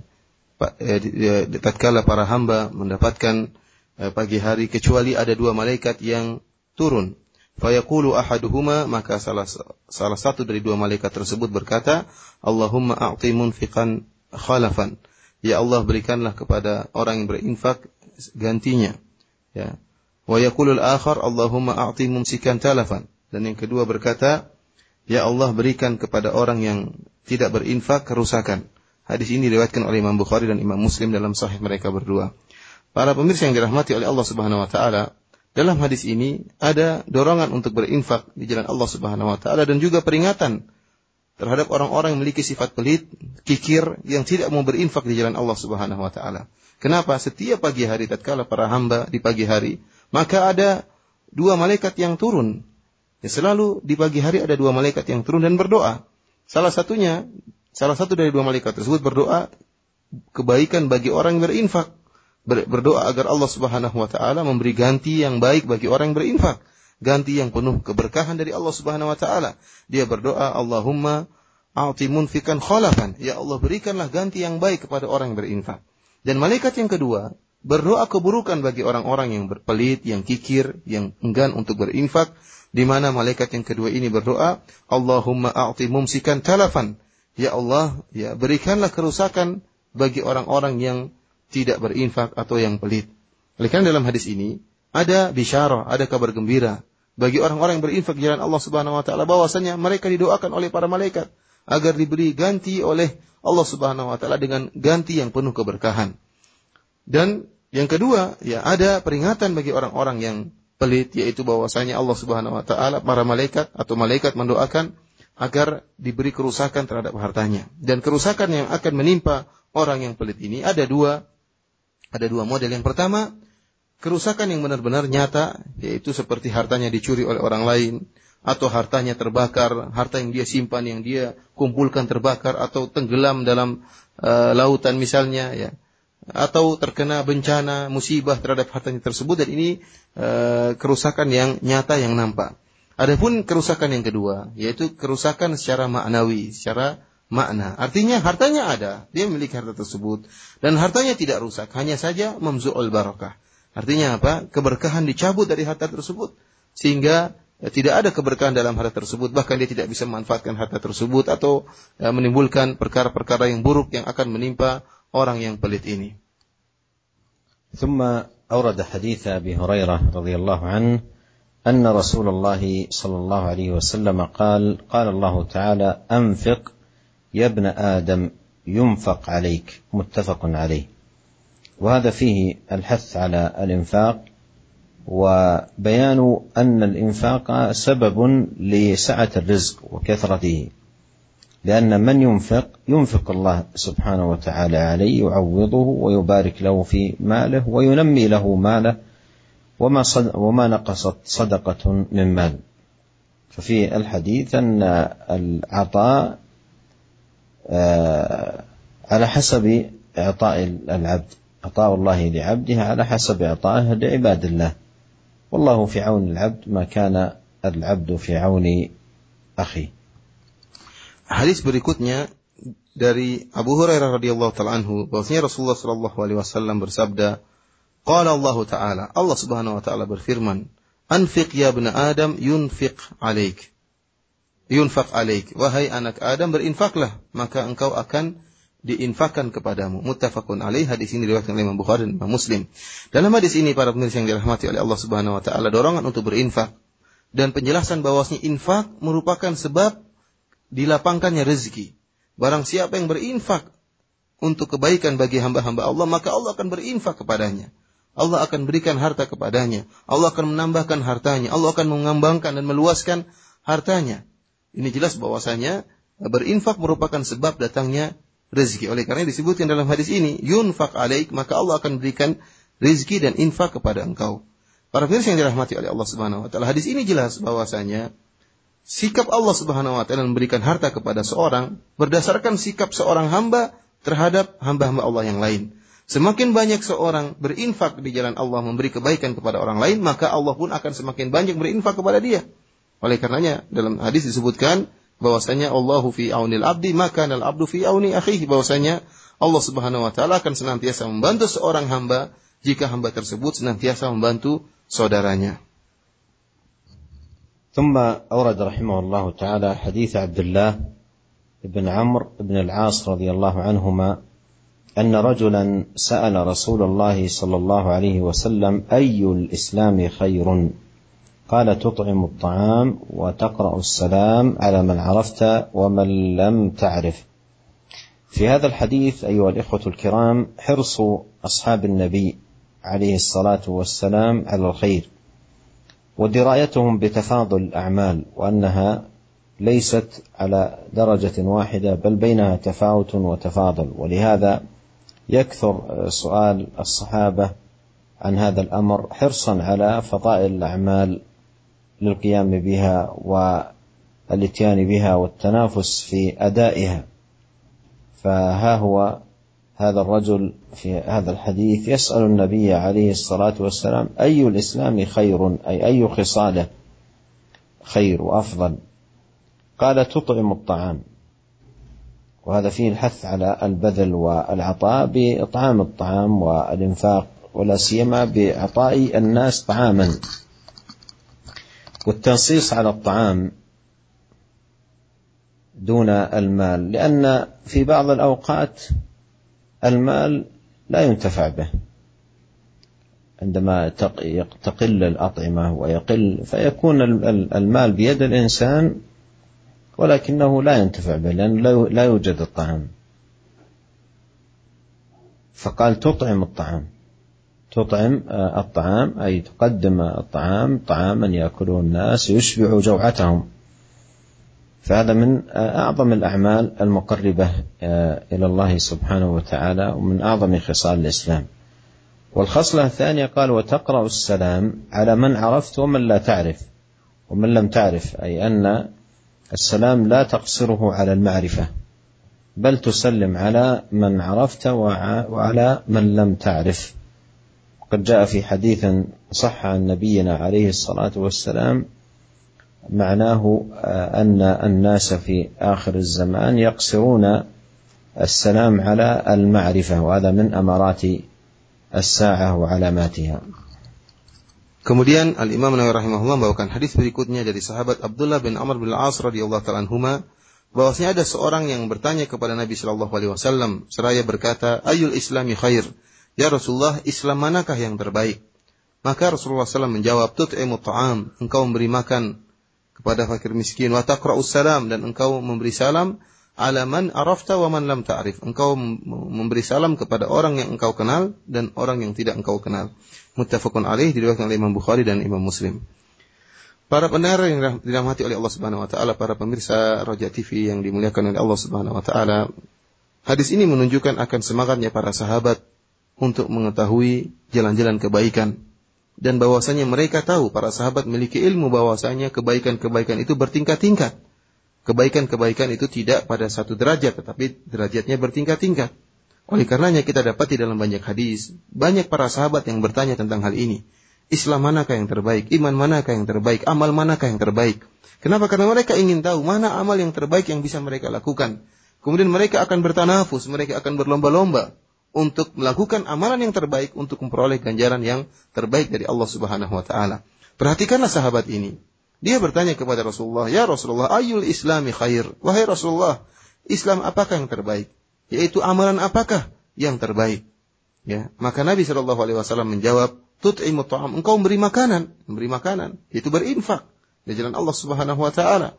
eh, tatkala para hamba mendapatkan eh, pagi hari kecuali ada dua malaikat yang turun. Fayaqulu ahaduhuma maka salah salah satu dari dua malaikat tersebut berkata, Allahumma a'ti munfiqan khalafan. Ya Allah berikanlah kepada orang yang berinfak gantinya. Ya. Wa yaqulul akhar Allahumma a'ti mumsikan talafan. Dan yang kedua berkata, Ya Allah berikan kepada orang yang tidak berinfak kerusakan. Hadis ini diriwayatkan oleh Imam Bukhari dan Imam Muslim dalam sahih mereka berdua. Para pemirsa yang dirahmati oleh Allah Subhanahu wa taala, dalam hadis ini ada dorongan untuk berinfak di jalan Allah Subhanahu wa taala dan juga peringatan terhadap orang-orang yang memiliki sifat pelit, kikir yang tidak mau berinfak di jalan Allah Subhanahu wa taala. Kenapa? Setiap pagi hari tatkala para hamba di pagi hari, maka ada dua malaikat yang turun Ya, selalu di pagi hari ada dua malaikat yang turun dan berdoa. Salah satunya, salah satu dari dua malaikat tersebut berdoa kebaikan bagi orang yang berinfak. Berdoa agar Allah Subhanahu wa taala memberi ganti yang baik bagi orang yang berinfak. Ganti yang penuh keberkahan dari Allah Subhanahu wa taala. Dia berdoa, Allahumma a'ti munfikan khalafan. Ya Allah berikanlah ganti yang baik kepada orang yang berinfak. Dan malaikat yang kedua berdoa keburukan bagi orang-orang yang berpelit, yang kikir, yang enggan untuk berinfak di mana malaikat yang kedua ini berdoa, Allahumma a'ti mumsikan talafan. Ya Allah, ya berikanlah kerusakan bagi orang-orang yang tidak berinfak atau yang pelit. Oleh karena dalam hadis ini ada bisyarah, ada kabar gembira bagi orang-orang yang berinfak jalan Allah Subhanahu wa taala bahwasanya mereka didoakan oleh para malaikat agar diberi ganti oleh Allah Subhanahu wa taala dengan ganti yang penuh keberkahan. Dan yang kedua, ya ada peringatan bagi orang-orang yang pelit yaitu bahwasanya Allah Subhanahu wa taala para malaikat atau malaikat mendoakan agar diberi kerusakan terhadap hartanya. Dan kerusakan yang akan menimpa orang yang pelit ini ada dua ada dua model. Yang pertama, kerusakan yang benar-benar nyata, yaitu seperti hartanya dicuri oleh orang lain, atau hartanya terbakar, harta yang dia simpan, yang dia kumpulkan terbakar, atau tenggelam dalam uh, lautan misalnya, ya, atau terkena bencana, musibah terhadap hartanya tersebut, dan ini uh, kerusakan yang nyata yang nampak. Adapun kerusakan yang kedua, yaitu kerusakan secara maknawi, secara makna. Artinya hartanya ada, dia memiliki harta tersebut dan hartanya tidak rusak, hanya saja mamzu'ul barakah. Artinya apa? Keberkahan dicabut dari harta tersebut sehingga ya, tidak ada keberkahan dalam harta tersebut, bahkan dia tidak bisa memanfaatkan harta tersebut atau ya, menimbulkan perkara-perkara yang buruk yang akan menimpa orang yang pelit ini. ثم أورد حديث أبي هريرة رضي الله عنه أن رسول الله صلى الله عليه وسلم قال قال الله تعالى أنفق يا ابن آدم ينفق عليك متفق عليه وهذا فيه الحث على الإنفاق وبيان أن الإنفاق سبب لسعة الرزق وكثرته لأن من ينفق ينفق الله سبحانه وتعالى عليه يعوضه ويبارك له في ماله وينمي له ماله وما وما نقصت صدقة من مال. ففي الحديث أن العطاء آه، على حسب إعطاء العبد. عطاء الله لعبده على حسب إعطائه لعباد الله. والله في عون العبد ما كان العبد في عون أخيه. Hadis berikutnya dari Abu Hurairah radhiyallahu taala anhu bahwasanya Rasulullah sallallahu alaihi wasallam bersabda Qala Allah Ta'ala, Allah Subhanahu wa taala berfirman, "Anfiq ya ibn Adam yunfiq alaik." Yunfaq alaik. Wahai anak Adam berinfaklah, maka engkau akan diinfakkan kepadamu. Muttafaqun alaih. Hadis ini diriwayatkan oleh Imam Bukhari dan Imam Muslim. Dalam hadis ini para pemirsa yang dirahmati oleh Allah Subhanahu wa taala dorongan untuk berinfak dan penjelasan bahwasanya infak merupakan sebab dilapangkannya rezeki. Barang siapa yang berinfak untuk kebaikan bagi hamba-hamba Allah, maka Allah akan berinfak kepadanya. Allah akan berikan harta kepadanya. Allah akan menambahkan hartanya. Allah akan mengembangkan dan meluaskan hartanya. Ini jelas bahwasanya berinfak merupakan sebab datangnya rezeki. Oleh karena disebutkan dalam hadis ini, yunfak alaik, maka Allah akan berikan rezeki dan infak kepada engkau. Para pemirsa yang dirahmati oleh Allah Subhanahu wa taala, hadis ini jelas bahwasanya sikap Allah Subhanahu wa taala memberikan harta kepada seorang berdasarkan sikap seorang hamba terhadap hamba-hamba Allah yang lain. Semakin banyak seorang berinfak di jalan Allah memberi kebaikan kepada orang lain, maka Allah pun akan semakin banyak berinfak kepada dia. Oleh karenanya dalam hadis disebutkan bahwasanya Allahu fi aunil abdi maka al abdu fi auni akhihi bahwasanya Allah Subhanahu wa taala akan senantiasa membantu seorang hamba jika hamba tersebut senantiasa membantu saudaranya. ثم أورد رحمه الله تعالى حديث عبد الله بن عمرو بن العاص رضي الله عنهما أن رجلا سأل رسول الله صلى الله عليه وسلم أي الإسلام خير؟ قال تطعم الطعام وتقرأ السلام على من عرفت ومن لم تعرف. في هذا الحديث أيها الإخوة الكرام حرص أصحاب النبي عليه الصلاة والسلام على الخير. ودرايتهم بتفاضل الأعمال وأنها ليست على درجة واحدة بل بينها تفاوت وتفاضل. ولهذا يكثر سؤال الصحابة عن هذا الأمر حرصا على فضائل الأعمال للقيام بها والاتيان بها والتنافس في أدائها. فها هو هذا الرجل في هذا الحديث يسأل النبي عليه الصلاة والسلام أي الإسلام خير؟ أي أي خصاله؟ خير وأفضل. قال تطعم الطعام. وهذا فيه الحث على البذل والعطاء بإطعام الطعام والإنفاق ولا سيما بإعطاء الناس طعاما. والتنصيص على الطعام دون المال لأن في بعض الأوقات المال لا ينتفع به. عندما تقل الأطعمة ويقل فيكون المال بيد الإنسان ولكنه لا ينتفع به لأن لا يوجد الطعام. فقال تطعم الطعام. تطعم الطعام أي تقدم الطعام طعاما يأكله الناس يشبع جوعتهم. فهذا من أعظم الأعمال المقربة إلى الله سبحانه وتعالى ومن أعظم خصال الإسلام. والخصلة الثانية قال وتقرأ السلام على من عرفت ومن لا تعرف. ومن لم تعرف أي أن السلام لا تقصره على المعرفة بل تسلم على من عرفت وعلى من لم تعرف. قد جاء في حديث صح عن نبينا عليه الصلاة والسلام معناه أن الناس في آخر الزمان يقصرون السلام على المعرفة وهذا من أمارات الساعة وعلاماتها Kemudian Al Imam Nawawi rahimahullah membawakan hadis berikutnya dari sahabat Abdullah bin Amr bin Al-As radhiyallahu taala anhuma bahwasanya ada seorang yang bertanya kepada Nabi Shallallahu alaihi wasallam seraya berkata, "Ayul Islami khair?" Ya Rasulullah, Islam manakah yang terbaik? Maka Rasulullah SAW menjawab, "Tut'imu ta'am." Engkau memberi makan kepada fakir miskin, wa taqra'us salam dan engkau memberi salam ala man arafta wa man lam ta'rif. Engkau memberi salam kepada orang yang engkau kenal dan orang yang tidak engkau kenal. Muttafaqun alaih diriwayatkan oleh Imam Bukhari dan Imam Muslim. Para pendengar yang dirahmati oleh Allah Subhanahu wa taala, para pemirsa Roja TV yang dimuliakan oleh Allah Subhanahu wa taala, hadis ini menunjukkan akan semangatnya para sahabat untuk mengetahui jalan-jalan kebaikan dan bahwasanya mereka tahu para sahabat memiliki ilmu bahwasanya kebaikan-kebaikan itu bertingkat-tingkat kebaikan-kebaikan itu tidak pada satu derajat, tetapi derajatnya bertingkat-tingkat. Oleh karenanya kita dapat di dalam banyak hadis, banyak para sahabat yang bertanya tentang hal ini. Islam manakah yang terbaik? Iman manakah yang terbaik? Amal manakah yang terbaik? Kenapa? Karena mereka ingin tahu mana amal yang terbaik yang bisa mereka lakukan. Kemudian mereka akan bertanafus, mereka akan berlomba-lomba untuk melakukan amalan yang terbaik untuk memperoleh ganjaran yang terbaik dari Allah Subhanahu wa taala. Perhatikanlah sahabat ini. Dia bertanya kepada Rasulullah, "Ya Rasulullah, ayul islami khair?" Wahai Rasulullah, Islam apakah yang terbaik? Yaitu amalan apakah yang terbaik? Ya, maka Nabi Shallallahu alaihi wasallam menjawab, "Tut'imu ta'am." Engkau memberi makanan, memberi makanan, itu berinfak di jalan Allah Subhanahu wa taala.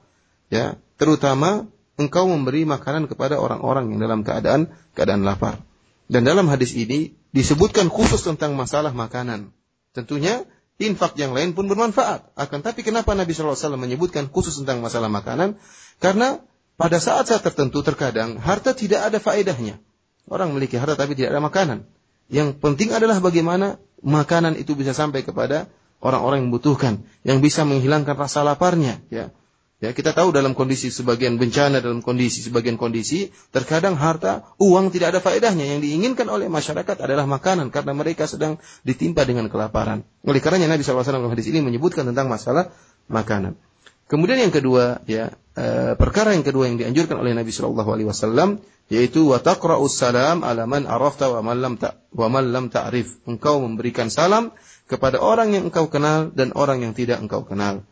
Ya, terutama engkau memberi makanan kepada orang-orang yang dalam keadaan keadaan lapar. Dan dalam hadis ini disebutkan khusus tentang masalah makanan. Tentunya infak yang lain pun bermanfaat. Akan tapi kenapa Nabi SAW menyebutkan khusus tentang masalah makanan? Karena pada saat-saat tertentu terkadang harta tidak ada faedahnya. Orang memiliki harta tapi tidak ada makanan. Yang penting adalah bagaimana makanan itu bisa sampai kepada orang-orang yang membutuhkan, yang bisa menghilangkan rasa laparnya, ya. Ya, kita tahu dalam kondisi sebagian bencana, dalam kondisi sebagian kondisi, terkadang harta, uang tidak ada faedahnya. Yang diinginkan oleh masyarakat adalah makanan karena mereka sedang ditimpa dengan kelaparan. Oleh karenanya Nabi SAW dalam hadis ini menyebutkan tentang masalah makanan. Kemudian yang kedua, ya e, perkara yang kedua yang dianjurkan oleh Nabi Shallallahu Alaihi Wasallam yaitu wataqra'us salam ala man arafta wa man lam ta wa man lam ta'rif. Engkau memberikan salam kepada orang yang engkau kenal dan orang yang tidak engkau kenal.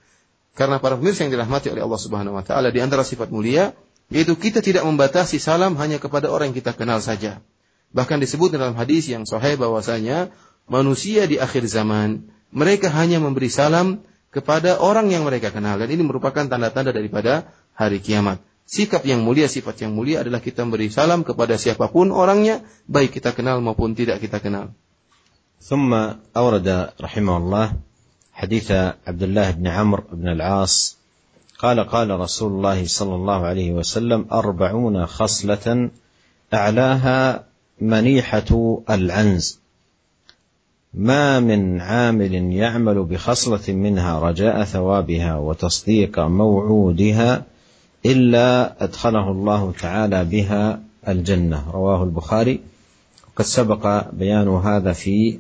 Karena para pemirsa yang dirahmati oleh Allah Subhanahu wa taala di antara sifat mulia yaitu kita tidak membatasi salam hanya kepada orang yang kita kenal saja. Bahkan disebut dalam hadis yang sahih bahwasanya manusia di akhir zaman mereka hanya memberi salam kepada orang yang mereka kenal dan ini merupakan tanda-tanda daripada hari kiamat. Sikap yang mulia, sifat yang mulia adalah kita memberi salam kepada siapapun orangnya, baik kita kenal maupun tidak kita kenal. ثم أورد رحمه الله حديث عبد الله بن عمرو بن العاص قال قال رسول الله صلى الله عليه وسلم أربعون خصلة أعلاها منيحة العنز. ما من عامل يعمل بخصلة منها رجاء ثوابها وتصديق موعودها إلا أدخله الله تعالى بها الجنة. رواه البخاري. وقد سبق بيان هذا في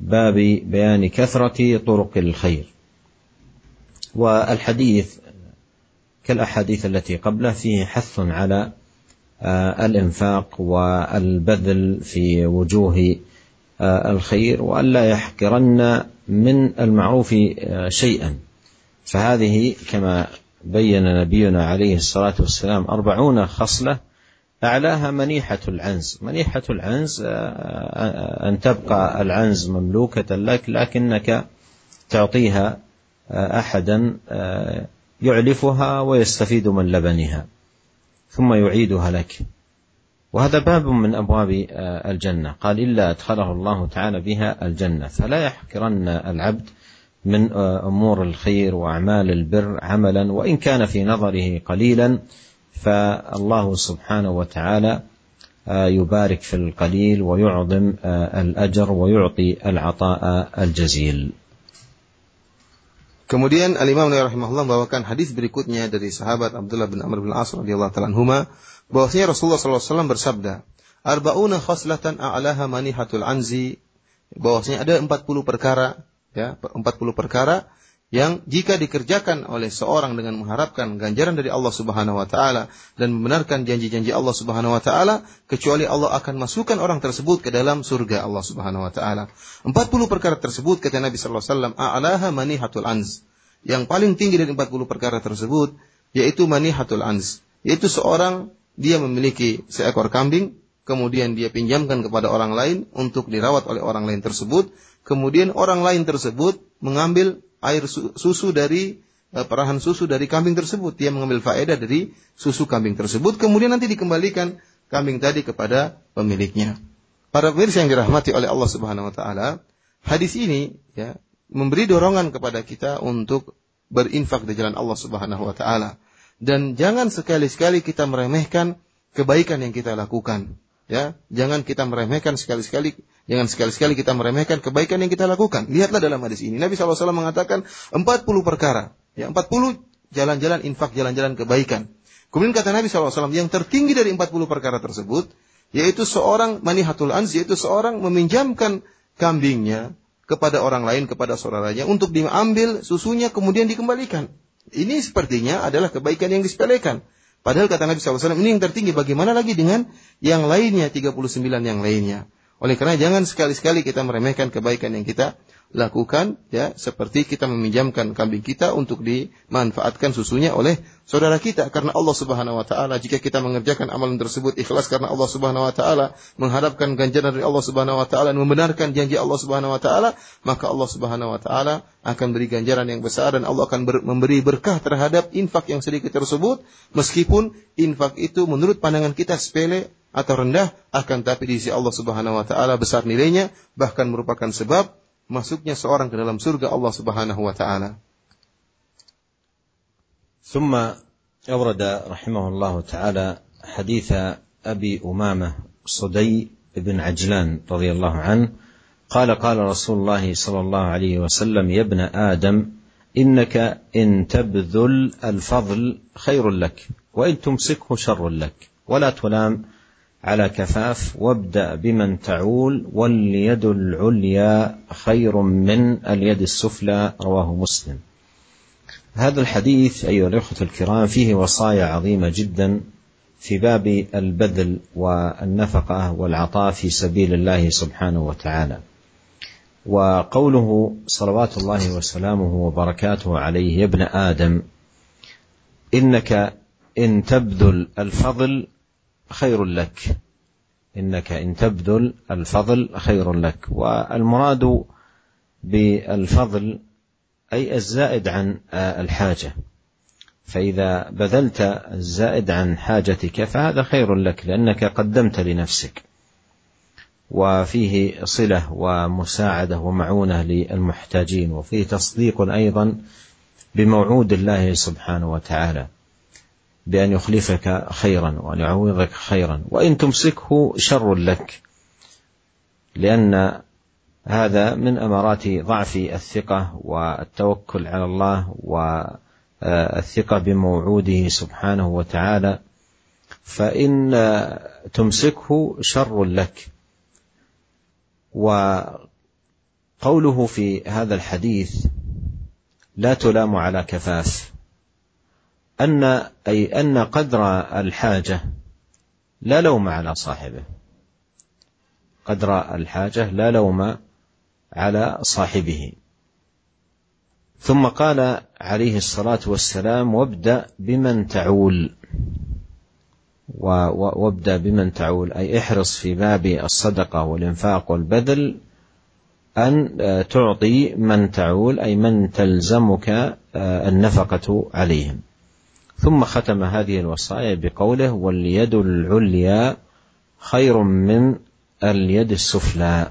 باب بيان كثرة طرق الخير. والحديث كالأحاديث التي قبله فيه حث على الإنفاق والبذل في وجوه الخير وألا يحقرن من المعروف شيئا. فهذه كما بين نبينا عليه الصلاة والسلام أربعون خصلة أعلاها منيحة العنز. منيحة العنز أن تبقى العنز مملوكة لك لكنك تعطيها أحدا يعلفها ويستفيد من لبنها ثم يعيدها لك. وهذا باب من أبواب الجنة. قال إلا أدخله الله تعالى بها الجنة. فلا يحقرن العبد من أمور الخير وأعمال البر عملا وإن كان في نظره قليلا فالله سبحانه وتعالى يبارك في القليل ويعظم الاجر ويعطي العطاء الجزيل. Kemudian Al-Imam Nawawi rahimahullah membawakan hadis berikutnya dari sahabat Abdullah bin Amr bin As radhiyallahu taala anhuma bahwasanya Rasulullah SAW bersabda, "Arba'una khoslatan a'laha manihatul anzi." Bahwasanya ada 40 perkara, ya, 40 perkara yang jika dikerjakan oleh seorang dengan mengharapkan ganjaran dari Allah Subhanahu wa taala dan membenarkan janji-janji Allah Subhanahu wa taala kecuali Allah akan masukkan orang tersebut ke dalam surga Allah Subhanahu wa taala. 40 perkara tersebut kata Nabi sallallahu alaihi wasallam a'laha manihatul anz. Yang paling tinggi dari 40 perkara tersebut yaitu manihatul anz, yaitu seorang dia memiliki seekor kambing kemudian dia pinjamkan kepada orang lain untuk dirawat oleh orang lain tersebut, kemudian orang lain tersebut mengambil air susu dari uh, perahan susu dari kambing tersebut. Dia mengambil faedah dari susu kambing tersebut. Kemudian nanti dikembalikan kambing tadi kepada pemiliknya. Para pemirsa yang dirahmati oleh Allah Subhanahu wa taala, hadis ini ya memberi dorongan kepada kita untuk berinfak di jalan Allah Subhanahu wa taala. Dan jangan sekali-sekali kita meremehkan kebaikan yang kita lakukan. Ya, jangan kita meremehkan sekali-sekali, jangan sekali-sekali kita meremehkan kebaikan yang kita lakukan. Lihatlah dalam hadis ini, Nabi SAW mengatakan 40 perkara, ya 40 jalan-jalan infak, jalan-jalan kebaikan. Kemudian kata Nabi SAW, yang tertinggi dari 40 perkara tersebut, yaitu seorang manihatul anz, yaitu seorang meminjamkan kambingnya kepada orang lain, kepada saudaranya, untuk diambil susunya kemudian dikembalikan. Ini sepertinya adalah kebaikan yang disepelekan. Padahal kata Nabi SAW, ini yang tertinggi. Bagaimana lagi dengan yang lainnya, 39 yang lainnya. Oleh karena jangan sekali-sekali kita meremehkan kebaikan yang kita lakukan ya seperti kita meminjamkan kambing kita untuk dimanfaatkan susunya oleh saudara kita. Karena Allah Subhanahu wa taala jika kita mengerjakan amalan tersebut ikhlas karena Allah Subhanahu wa taala mengharapkan ganjaran dari Allah Subhanahu wa taala dan membenarkan janji Allah Subhanahu wa taala maka Allah Subhanahu wa taala akan beri ganjaran yang besar dan Allah akan ber, memberi berkah terhadap infak yang sedikit tersebut. Meskipun infak itu menurut pandangan kita sepele atau rendah akan tapi di sisi Allah Subhanahu wa taala besar nilainya bahkan merupakan sebab masuknya seorang ke dalam surga Allah Subhanahu wa taala. ثم أورد رحمه الله تعالى حديث أبي أمامة صدي بن عجلان رضي الله عنه قال قال رسول الله صلى الله عليه وسلم يا ابن آدم إنك إن تبذل الفضل خير لك وإن تمسكه شر لك ولا تلام على كفاف وابدأ بمن تعول واليد العليا خير من اليد السفلى رواه مسلم. هذا الحديث أيها الأخوة الكرام فيه وصايا عظيمة جدا في باب البذل والنفقة والعطاء في سبيل الله سبحانه وتعالى. وقوله صلوات الله وسلامه وبركاته عليه يا ابن آدم إنك إن تبذل الفضل خير لك. إنك إن تبذل الفضل خير لك. والمراد بالفضل أي الزائد عن الحاجة. فإذا بذلت الزائد عن حاجتك فهذا خير لك لأنك قدمت لنفسك. وفيه صلة ومساعدة ومعونة للمحتاجين وفيه تصديق أيضا بموعود الله سبحانه وتعالى. بأن يخلفك خيرا وأن يعوضك خيرا. وإن تمسكه شر لك لأن هذا من أمارات ضعف الثقة والتوكل على الله والثقة بموعوده سبحانه وتعالى. فإن تمسكه شر لك. وقوله في هذا الحديث لا تلام على كفاف. أن أي أن قدر الحاجة لا لوم على صاحبه. قدر الحاجة لا لوم على صاحبه. ثم قال عليه الصلاة والسلام وابدأ بمن تعول. وابدأ بمن تعول أي احرص في باب الصدقة والإنفاق والبذل أن تعطي من تعول أي من تلزمك النفقة عليهم. ثم ختم هذه الوصايا بقوله واليد العليا خير من اليد السفلى.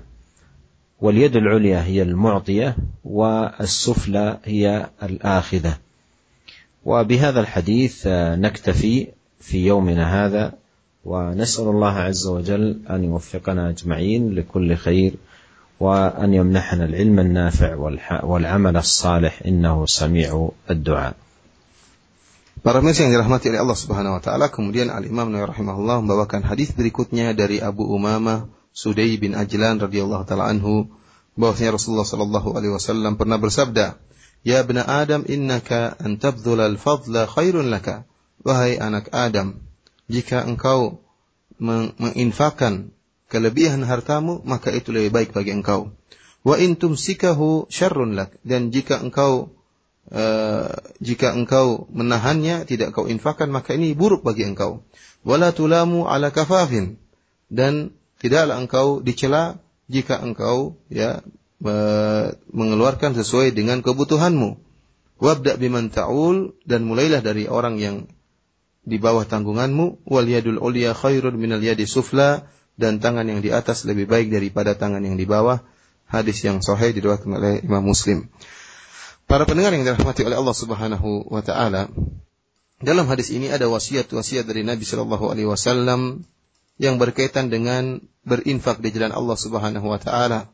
واليد العليا هي المعطية والسفلى هي الآخذة. وبهذا الحديث نكتفي في يومنا هذا ونسأل الله عز وجل أن يوفقنا أجمعين لكل خير وأن يمنحنا العلم النافع والعمل الصالح إنه سميع الدعاء. Para pemirsa yang dirahmati oleh Allah Subhanahu wa taala, kemudian Al Imam Nawawi rahimahullah membawakan hadis berikutnya dari Abu Umamah Sudai bin Ajlan radhiyallahu taala anhu bahwasanya Rasulullah sallallahu alaihi wasallam pernah bersabda, "Ya bani Adam, innaka an al-fadla khairun laka." Wahai anak Adam, jika engkau menginfakkan kelebihan hartamu, maka itu lebih baik bagi engkau. Wa in tumsikahu syarrun lak. Dan jika engkau uh, jika engkau menahannya tidak kau infakkan maka ini buruk bagi engkau. Wala tulamu ala kafafin. Dan tidaklah engkau dicela jika engkau ya mengeluarkan sesuai dengan kebutuhanmu. Wabda biman ta'ul dan mulailah dari orang yang di bawah tanggunganmu. Wal yadul ulya khairun minal yadi sufla dan tangan yang di atas lebih baik daripada tangan yang di bawah. Hadis yang sahih diriwayatkan oleh Imam Muslim Para pendengar yang dirahmati oleh Allah Subhanahu wa taala, dalam hadis ini ada wasiat-wasiat dari Nabi Shallallahu alaihi wasallam yang berkaitan dengan berinfak di jalan Allah Subhanahu wa taala.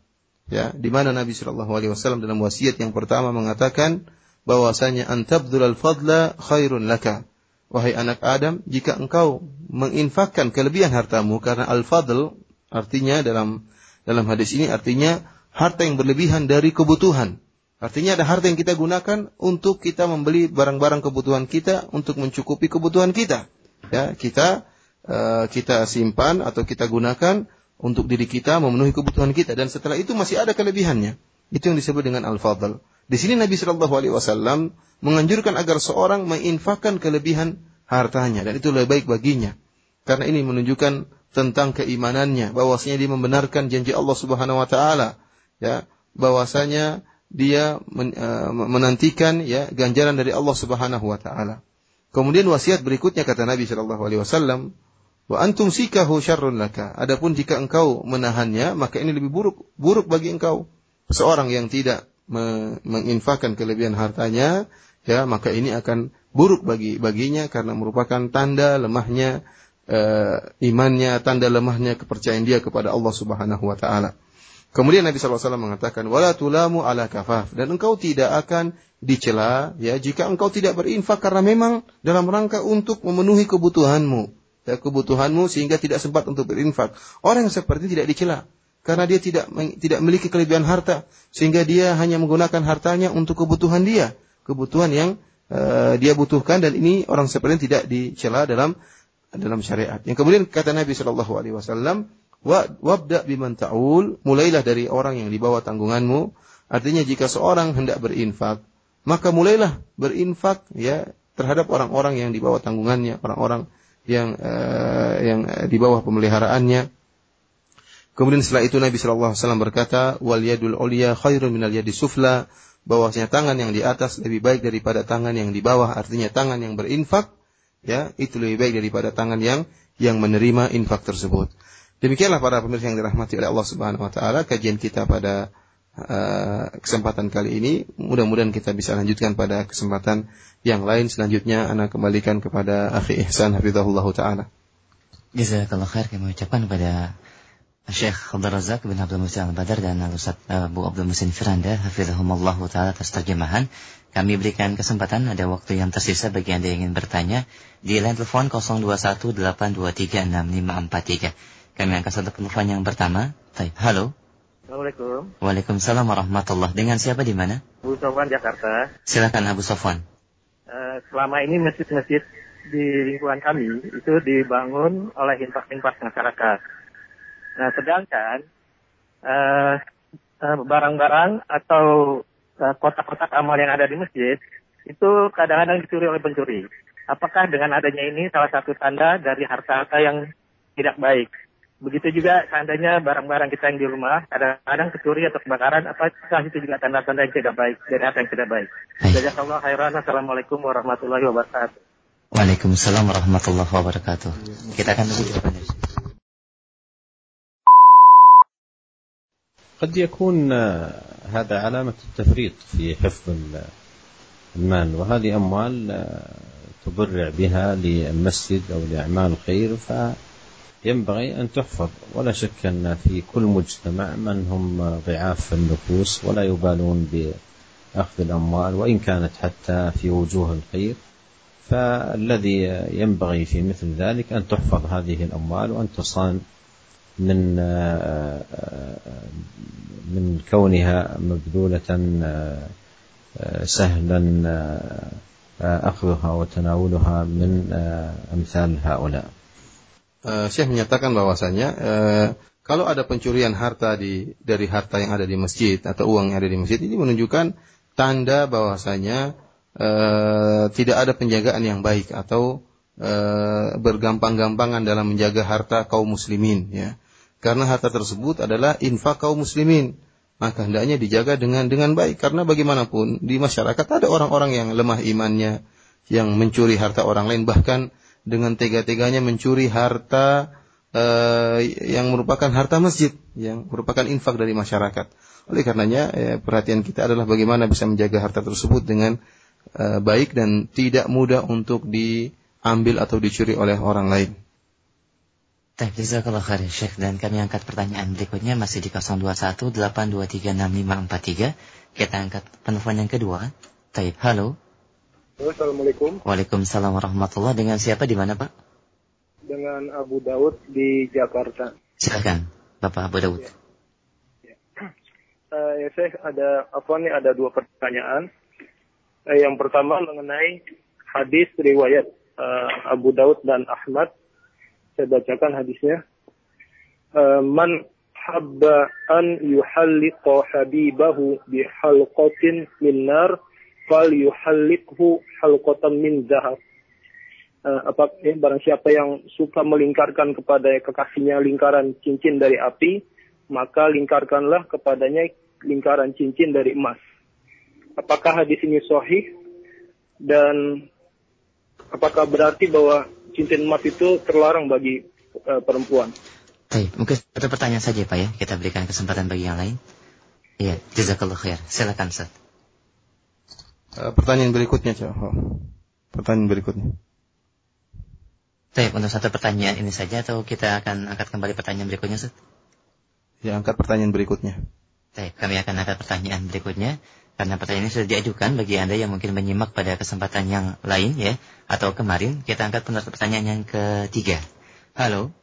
Ya, di mana Nabi Shallallahu alaihi wasallam dalam wasiat yang pertama mengatakan bahwasanya antabdul al-fadla khairun laka. Wahai anak Adam, jika engkau menginfakkan kelebihan hartamu karena al-fadl artinya dalam dalam hadis ini artinya harta yang berlebihan dari kebutuhan Artinya ada harta yang kita gunakan untuk kita membeli barang-barang kebutuhan kita untuk mencukupi kebutuhan kita. Ya, kita uh, kita simpan atau kita gunakan untuk diri kita memenuhi kebutuhan kita dan setelah itu masih ada kelebihannya. Itu yang disebut dengan al-fadl. Di sini Nabi Shallallahu alaihi wasallam menganjurkan agar seorang menginfakkan kelebihan hartanya dan itu lebih baik baginya. Karena ini menunjukkan tentang keimanannya bahwasanya dia membenarkan janji Allah Subhanahu wa taala ya bahwasanya dia eh, menantikan ya ganjaran dari Allah Subhanahu wa taala. Kemudian wasiat berikutnya kata Nabi Shallallahu alaihi wasallam, "Wa antum sikahu syarrun laka." Adapun jika engkau menahannya, maka ini lebih buruk buruk bagi engkau. Seorang yang tidak menginfakkan kelebihan hartanya, ya maka ini akan buruk bagi baginya karena merupakan tanda lemahnya uh, imannya, tanda lemahnya kepercayaan dia kepada Allah Subhanahu wa taala. Kemudian Nabi SAW mengatakan, wala tulamu ala kafaf. Dan engkau tidak akan dicela ya jika engkau tidak berinfak karena memang dalam rangka untuk memenuhi kebutuhanmu. Ya, kebutuhanmu sehingga tidak sempat untuk berinfak. Orang yang seperti tidak dicela karena dia tidak tidak memiliki kelebihan harta sehingga dia hanya menggunakan hartanya untuk kebutuhan dia, kebutuhan yang uh, dia butuhkan dan ini orang seperti tidak dicela dalam dalam syariat. Yang kemudian kata Nabi Shallallahu alaihi wasallam, wabda biman ta'ul, mulailah dari orang yang di bawah tanggunganmu. Artinya jika seorang hendak berinfak, maka mulailah berinfak ya terhadap orang-orang yang di bawah tanggungannya, orang-orang yang uh, yang di bawah pemeliharaannya. Kemudian setelah itu Nabi Shallallahu Alaihi Wasallam berkata, wal yadul ulia khairun minal yadi sufla, bahwasanya tangan yang di atas lebih baik daripada tangan yang di bawah, artinya tangan yang berinfak, ya itu lebih baik daripada tangan yang yang menerima infak tersebut. Demikianlah para pemirsa yang dirahmati oleh Allah Subhanahu wa taala kajian kita pada uh, kesempatan kali ini. Mudah-mudahan kita bisa lanjutkan pada kesempatan yang lain selanjutnya ana kembalikan kepada Akhi Ihsan hafizahullah taala. Jazakallah khair kami ucapkan kepada Syekh Abdul Razak bin Abdul Musin Al-Badar dan Al-Ustaz uh, Bu Abdul Musin Firanda hafizahumullah taala atas terjemahan. Kami berikan kesempatan ada waktu yang tersisa bagi Anda yang ingin bertanya di line telepon 0218236543. Kami angkat satu penelpon yang pertama. Taib. Halo. Assalamualaikum. Waalaikumsalam warahmatullah. Dengan siapa di mana? Abu Sofwan Jakarta. Silakan Abu Sofwan. Uh, selama ini masjid-masjid di lingkungan kami itu dibangun oleh infak-infak masyarakat. Nah, sedangkan uh, uh, barang-barang atau kotak-kotak uh, amal yang ada di masjid itu kadang-kadang dicuri oleh pencuri. Apakah dengan adanya ini salah satu tanda dari harta-harta yang tidak baik? Begitu juga seandainya barang-barang kita yang di rumah, kadang-kadang kecuri atau kebakaran, apakah itu juga tanda-tanda yang tidak baik, dari apa yang tidak baik. Jazakallah khairan. Assalamualaikum warahmatullahi wabarakatuh. Waalaikumsalam warahmatullahi wabarakatuh. Kita akan lebih depan dari قد يكون هذا علامة التفريط في حفظ المال وهذه أموال تبرع بها للمسجد أو لأعمال الخير فينبغي أن تحفظ. ولا شك أن في كل مجتمع من هم ضعاف النفوس ولا يبالون بأخذ الأموال وإن كانت حتى في وجوه الخير. فالذي ينبغي في مثل ذلك أن تحفظ هذه الأموال وأن تصان من من كونها مبذولة سهلا أخذها وتناولها من أمثال هؤلاء. Syekh menyatakan bahwasanya uh, kalau ada pencurian harta di dari harta yang ada di masjid atau uang yang ada di masjid ini menunjukkan tanda bahwasanya uh, tidak ada penjagaan yang baik atau uh, bergampang-gampangan dalam menjaga harta kaum muslimin ya. Karena harta tersebut adalah infak kaum muslimin. Maka hendaknya dijaga dengan dengan baik. Karena bagaimanapun di masyarakat ada orang-orang yang lemah imannya yang mencuri harta orang lain. Bahkan dengan tega-teganya mencuri harta uh, yang merupakan harta masjid yang merupakan infak dari masyarakat. Oleh karenanya ya, perhatian kita adalah bagaimana bisa menjaga harta tersebut dengan uh, baik dan tidak mudah untuk diambil atau dicuri oleh orang lain. Jazakallah Syekh dan kami angkat pertanyaan berikutnya masih di 0218236543. Kita angkat penelpon yang kedua. Taib, halo. Assalamualaikum. Waalaikumsalam warahmatullah. Dengan siapa di mana, Pak? Dengan Abu Daud di Jakarta. Silakan, Bapak Abu Daud. Ya. Ya. Uh, ya, saya ada apa nih ada dua pertanyaan. Uh, yang pertama mengenai hadis riwayat uh, Abu Daud dan Ahmad saya bacakan hadisnya. Uh, man habba an yuhalliqa habibahu bi halqatin min nar fal yuhalliqhu halqatan min zahab. Uh, apa ya, barang siapa yang suka melingkarkan kepada kekasihnya lingkaran cincin dari api, maka lingkarkanlah kepadanya lingkaran cincin dari emas. Apakah hadis ini sahih dan apakah berarti bahwa cincin emas itu terlarang bagi uh, perempuan. Baik, mungkin satu pertanyaan saja Pak ya, kita berikan kesempatan bagi yang lain. Iya, jazakallah khair. Silakan Ustaz. Uh, pertanyaan berikutnya, Cok. Oh. Pertanyaan berikutnya. Baik, untuk satu pertanyaan ini saja atau kita akan angkat kembali pertanyaan berikutnya, Ustaz? Ya, angkat pertanyaan berikutnya. Baik, kami akan angkat pertanyaan berikutnya. Karena pertanyaan ini sudah diajukan bagi Anda yang mungkin menyimak pada kesempatan yang lain ya. Atau kemarin kita angkat pertanyaan yang ketiga. Halo.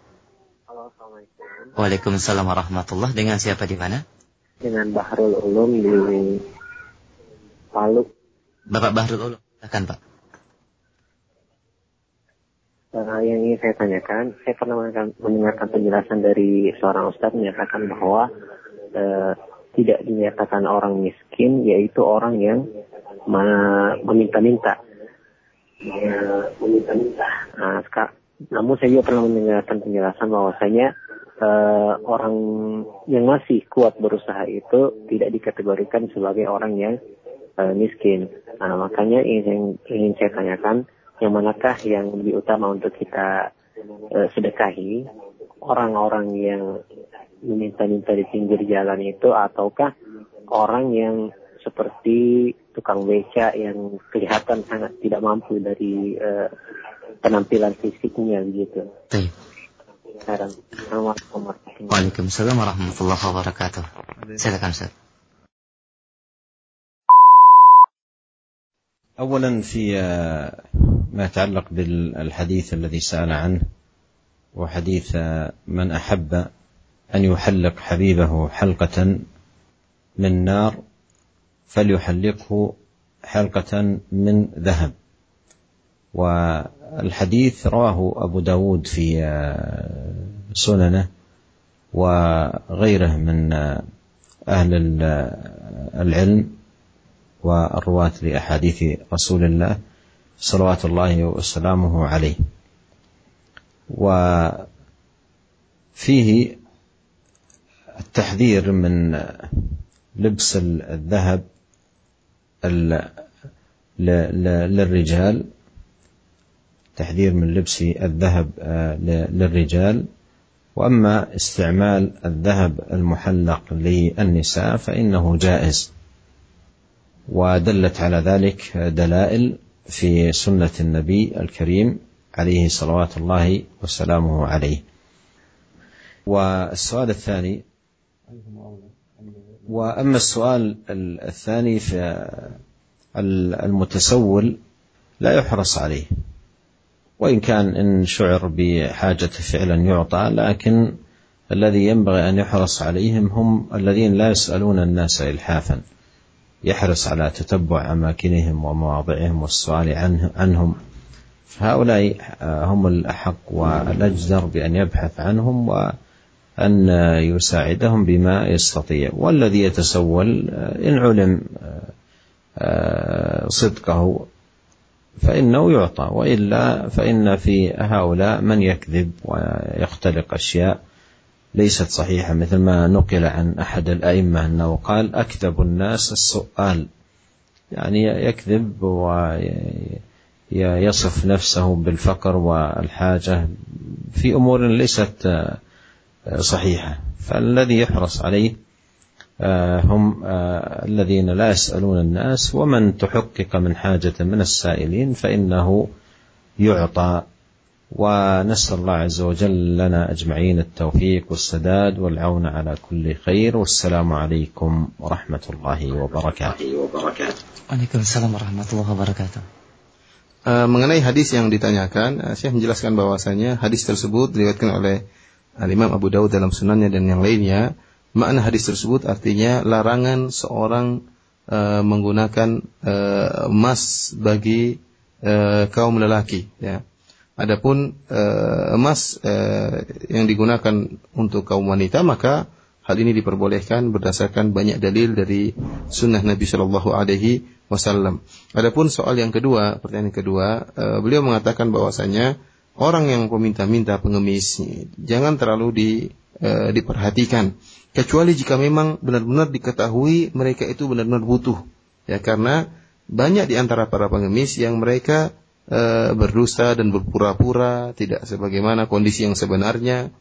Halo, Assalamualaikum. Waalaikumsalam warahmatullah. Dengan siapa di mana? Dengan Bahrul Ulum di Palu. Bapak Bahrul Ulum, silakan Pak. Uh, yang ingin saya tanyakan, saya pernah mendengarkan penjelasan dari seorang ustadz menyatakan bahwa uh, tidak dinyatakan orang miskin yaitu orang yang meminta-minta. meminta-minta. Nah, namun saya juga pernah mendengarkan penjelasan bahwasanya uh, orang yang masih kuat berusaha itu tidak dikategorikan sebagai orang yang uh, miskin. Nah, makanya ingin, ingin saya tanyakan yang manakah yang lebih utama untuk kita uh, sedekahi orang-orang yang meminta-minta di pinggir jalan itu ataukah orang yang seperti tukang beca yang kelihatan sangat tidak mampu dari uh, penampilan fisiknya gitu. Baik. Waalaikumsalam warahmatullahi wabarakatuh. Silakan Ustaz. أولا في ما يتعلق بالحديث الذي سأل عنه وحديث من أحب أن يحلق حبيبه حلقة من نار فليحلقه حلقة من ذهب. والحديث رواه أبو داود في سننه وغيره من أهل العلم. والرواة لأحاديث رسول الله صلوات الله وسلامه عليه. وفيه التحذير من لبس الذهب للرجال تحذير من لبس الذهب للرجال. وأما استعمال الذهب المحلق للنساء فإنه جائز. ودلت على ذلك دلائل في سنة النبي الكريم عليه صلوات الله وسلامه عليه. والسؤال الثاني وأما السؤال الثاني في المتسول لا يحرص عليه. وإن كان إن شعر بحاجة فعلا يعطى لكن الذي ينبغي أن يحرص عليهم هم الذين لا يسألون الناس الحافا. يحرص على تتبع أماكنهم ومواضعهم والسؤال عنه عنهم. فهؤلاء هم الأحق والأجدر بأن يبحث عنهم وأن يساعدهم بما يستطيع. والذي يتسول إن علم صدقه فإنه يعطى وإلا فإن في هؤلاء من يكذب ويختلق أشياء. ليست صحيحة مثل ما نقل عن أحد الأئمة أنه قال أكذب الناس السؤال. يعني يكذب ويصف نفسه بالفقر والحاجة في أمور ليست صحيحة. فالذي يحرص عليه هم الذين لا يسألون الناس ومن تحقق من حاجة من السائلين فإنه يعطى ونسأل الله عز وجل لنا أجمعين التوفيق والسداد والعون على كل خير والسلام عليكم ورحمة الله وبركاته Waalaikumsalam warahmatullahi wabarakatuh. Uh, mengenai hadis yang ditanyakan, uh, saya menjelaskan bahwasanya hadis tersebut diriwayatkan oleh Al Imam Abu Dawud dalam sunannya dan yang lainnya Makna hadis tersebut artinya larangan seorang uh, menggunakan uh, emas bagi uh, kaum lelaki. Ya. Adapun uh, emas uh, yang digunakan untuk kaum wanita maka hal ini diperbolehkan berdasarkan banyak dalil dari sunnah Nabi Shallallahu Alaihi Wasallam. Adapun soal yang kedua, pertanyaan yang kedua, uh, beliau mengatakan bahwasanya orang yang meminta-minta pengemis jangan terlalu di, uh, diperhatikan kecuali jika memang benar-benar diketahui mereka itu benar-benar butuh ya karena banyak di antara para pengemis yang mereka e, berdusta dan berpura-pura tidak sebagaimana kondisi yang sebenarnya.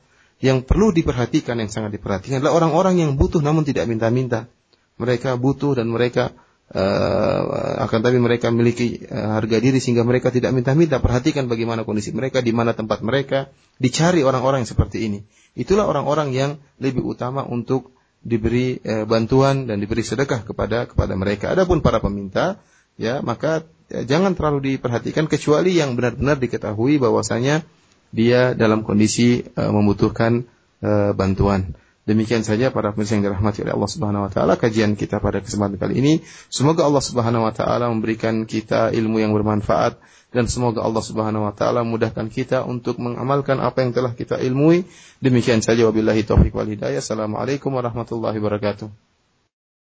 Yang perlu diperhatikan yang sangat diperhatikan adalah orang-orang yang butuh namun tidak minta-minta. Mereka butuh dan mereka uh, akan tapi mereka memiliki uh, harga diri sehingga mereka tidak minta-minta. Perhatikan bagaimana kondisi mereka di mana tempat mereka dicari orang-orang yang seperti ini. Itulah orang-orang yang lebih utama untuk diberi e, bantuan dan diberi sedekah kepada kepada mereka. Adapun para peminta, ya maka jangan terlalu diperhatikan kecuali yang benar-benar diketahui bahwasanya dia dalam kondisi e, membutuhkan e, bantuan. Demikian saja para pemirsa yang dirahmati oleh Allah Subhanahu wa taala kajian kita pada kesempatan kali ini. Semoga Allah Subhanahu wa taala memberikan kita ilmu yang bermanfaat dan semoga Allah Subhanahu wa taala mudahkan kita untuk mengamalkan apa yang telah kita ilmui. Demikian saja wabillahi taufik wal hidayah. Assalamualaikum warahmatullahi wabarakatuh.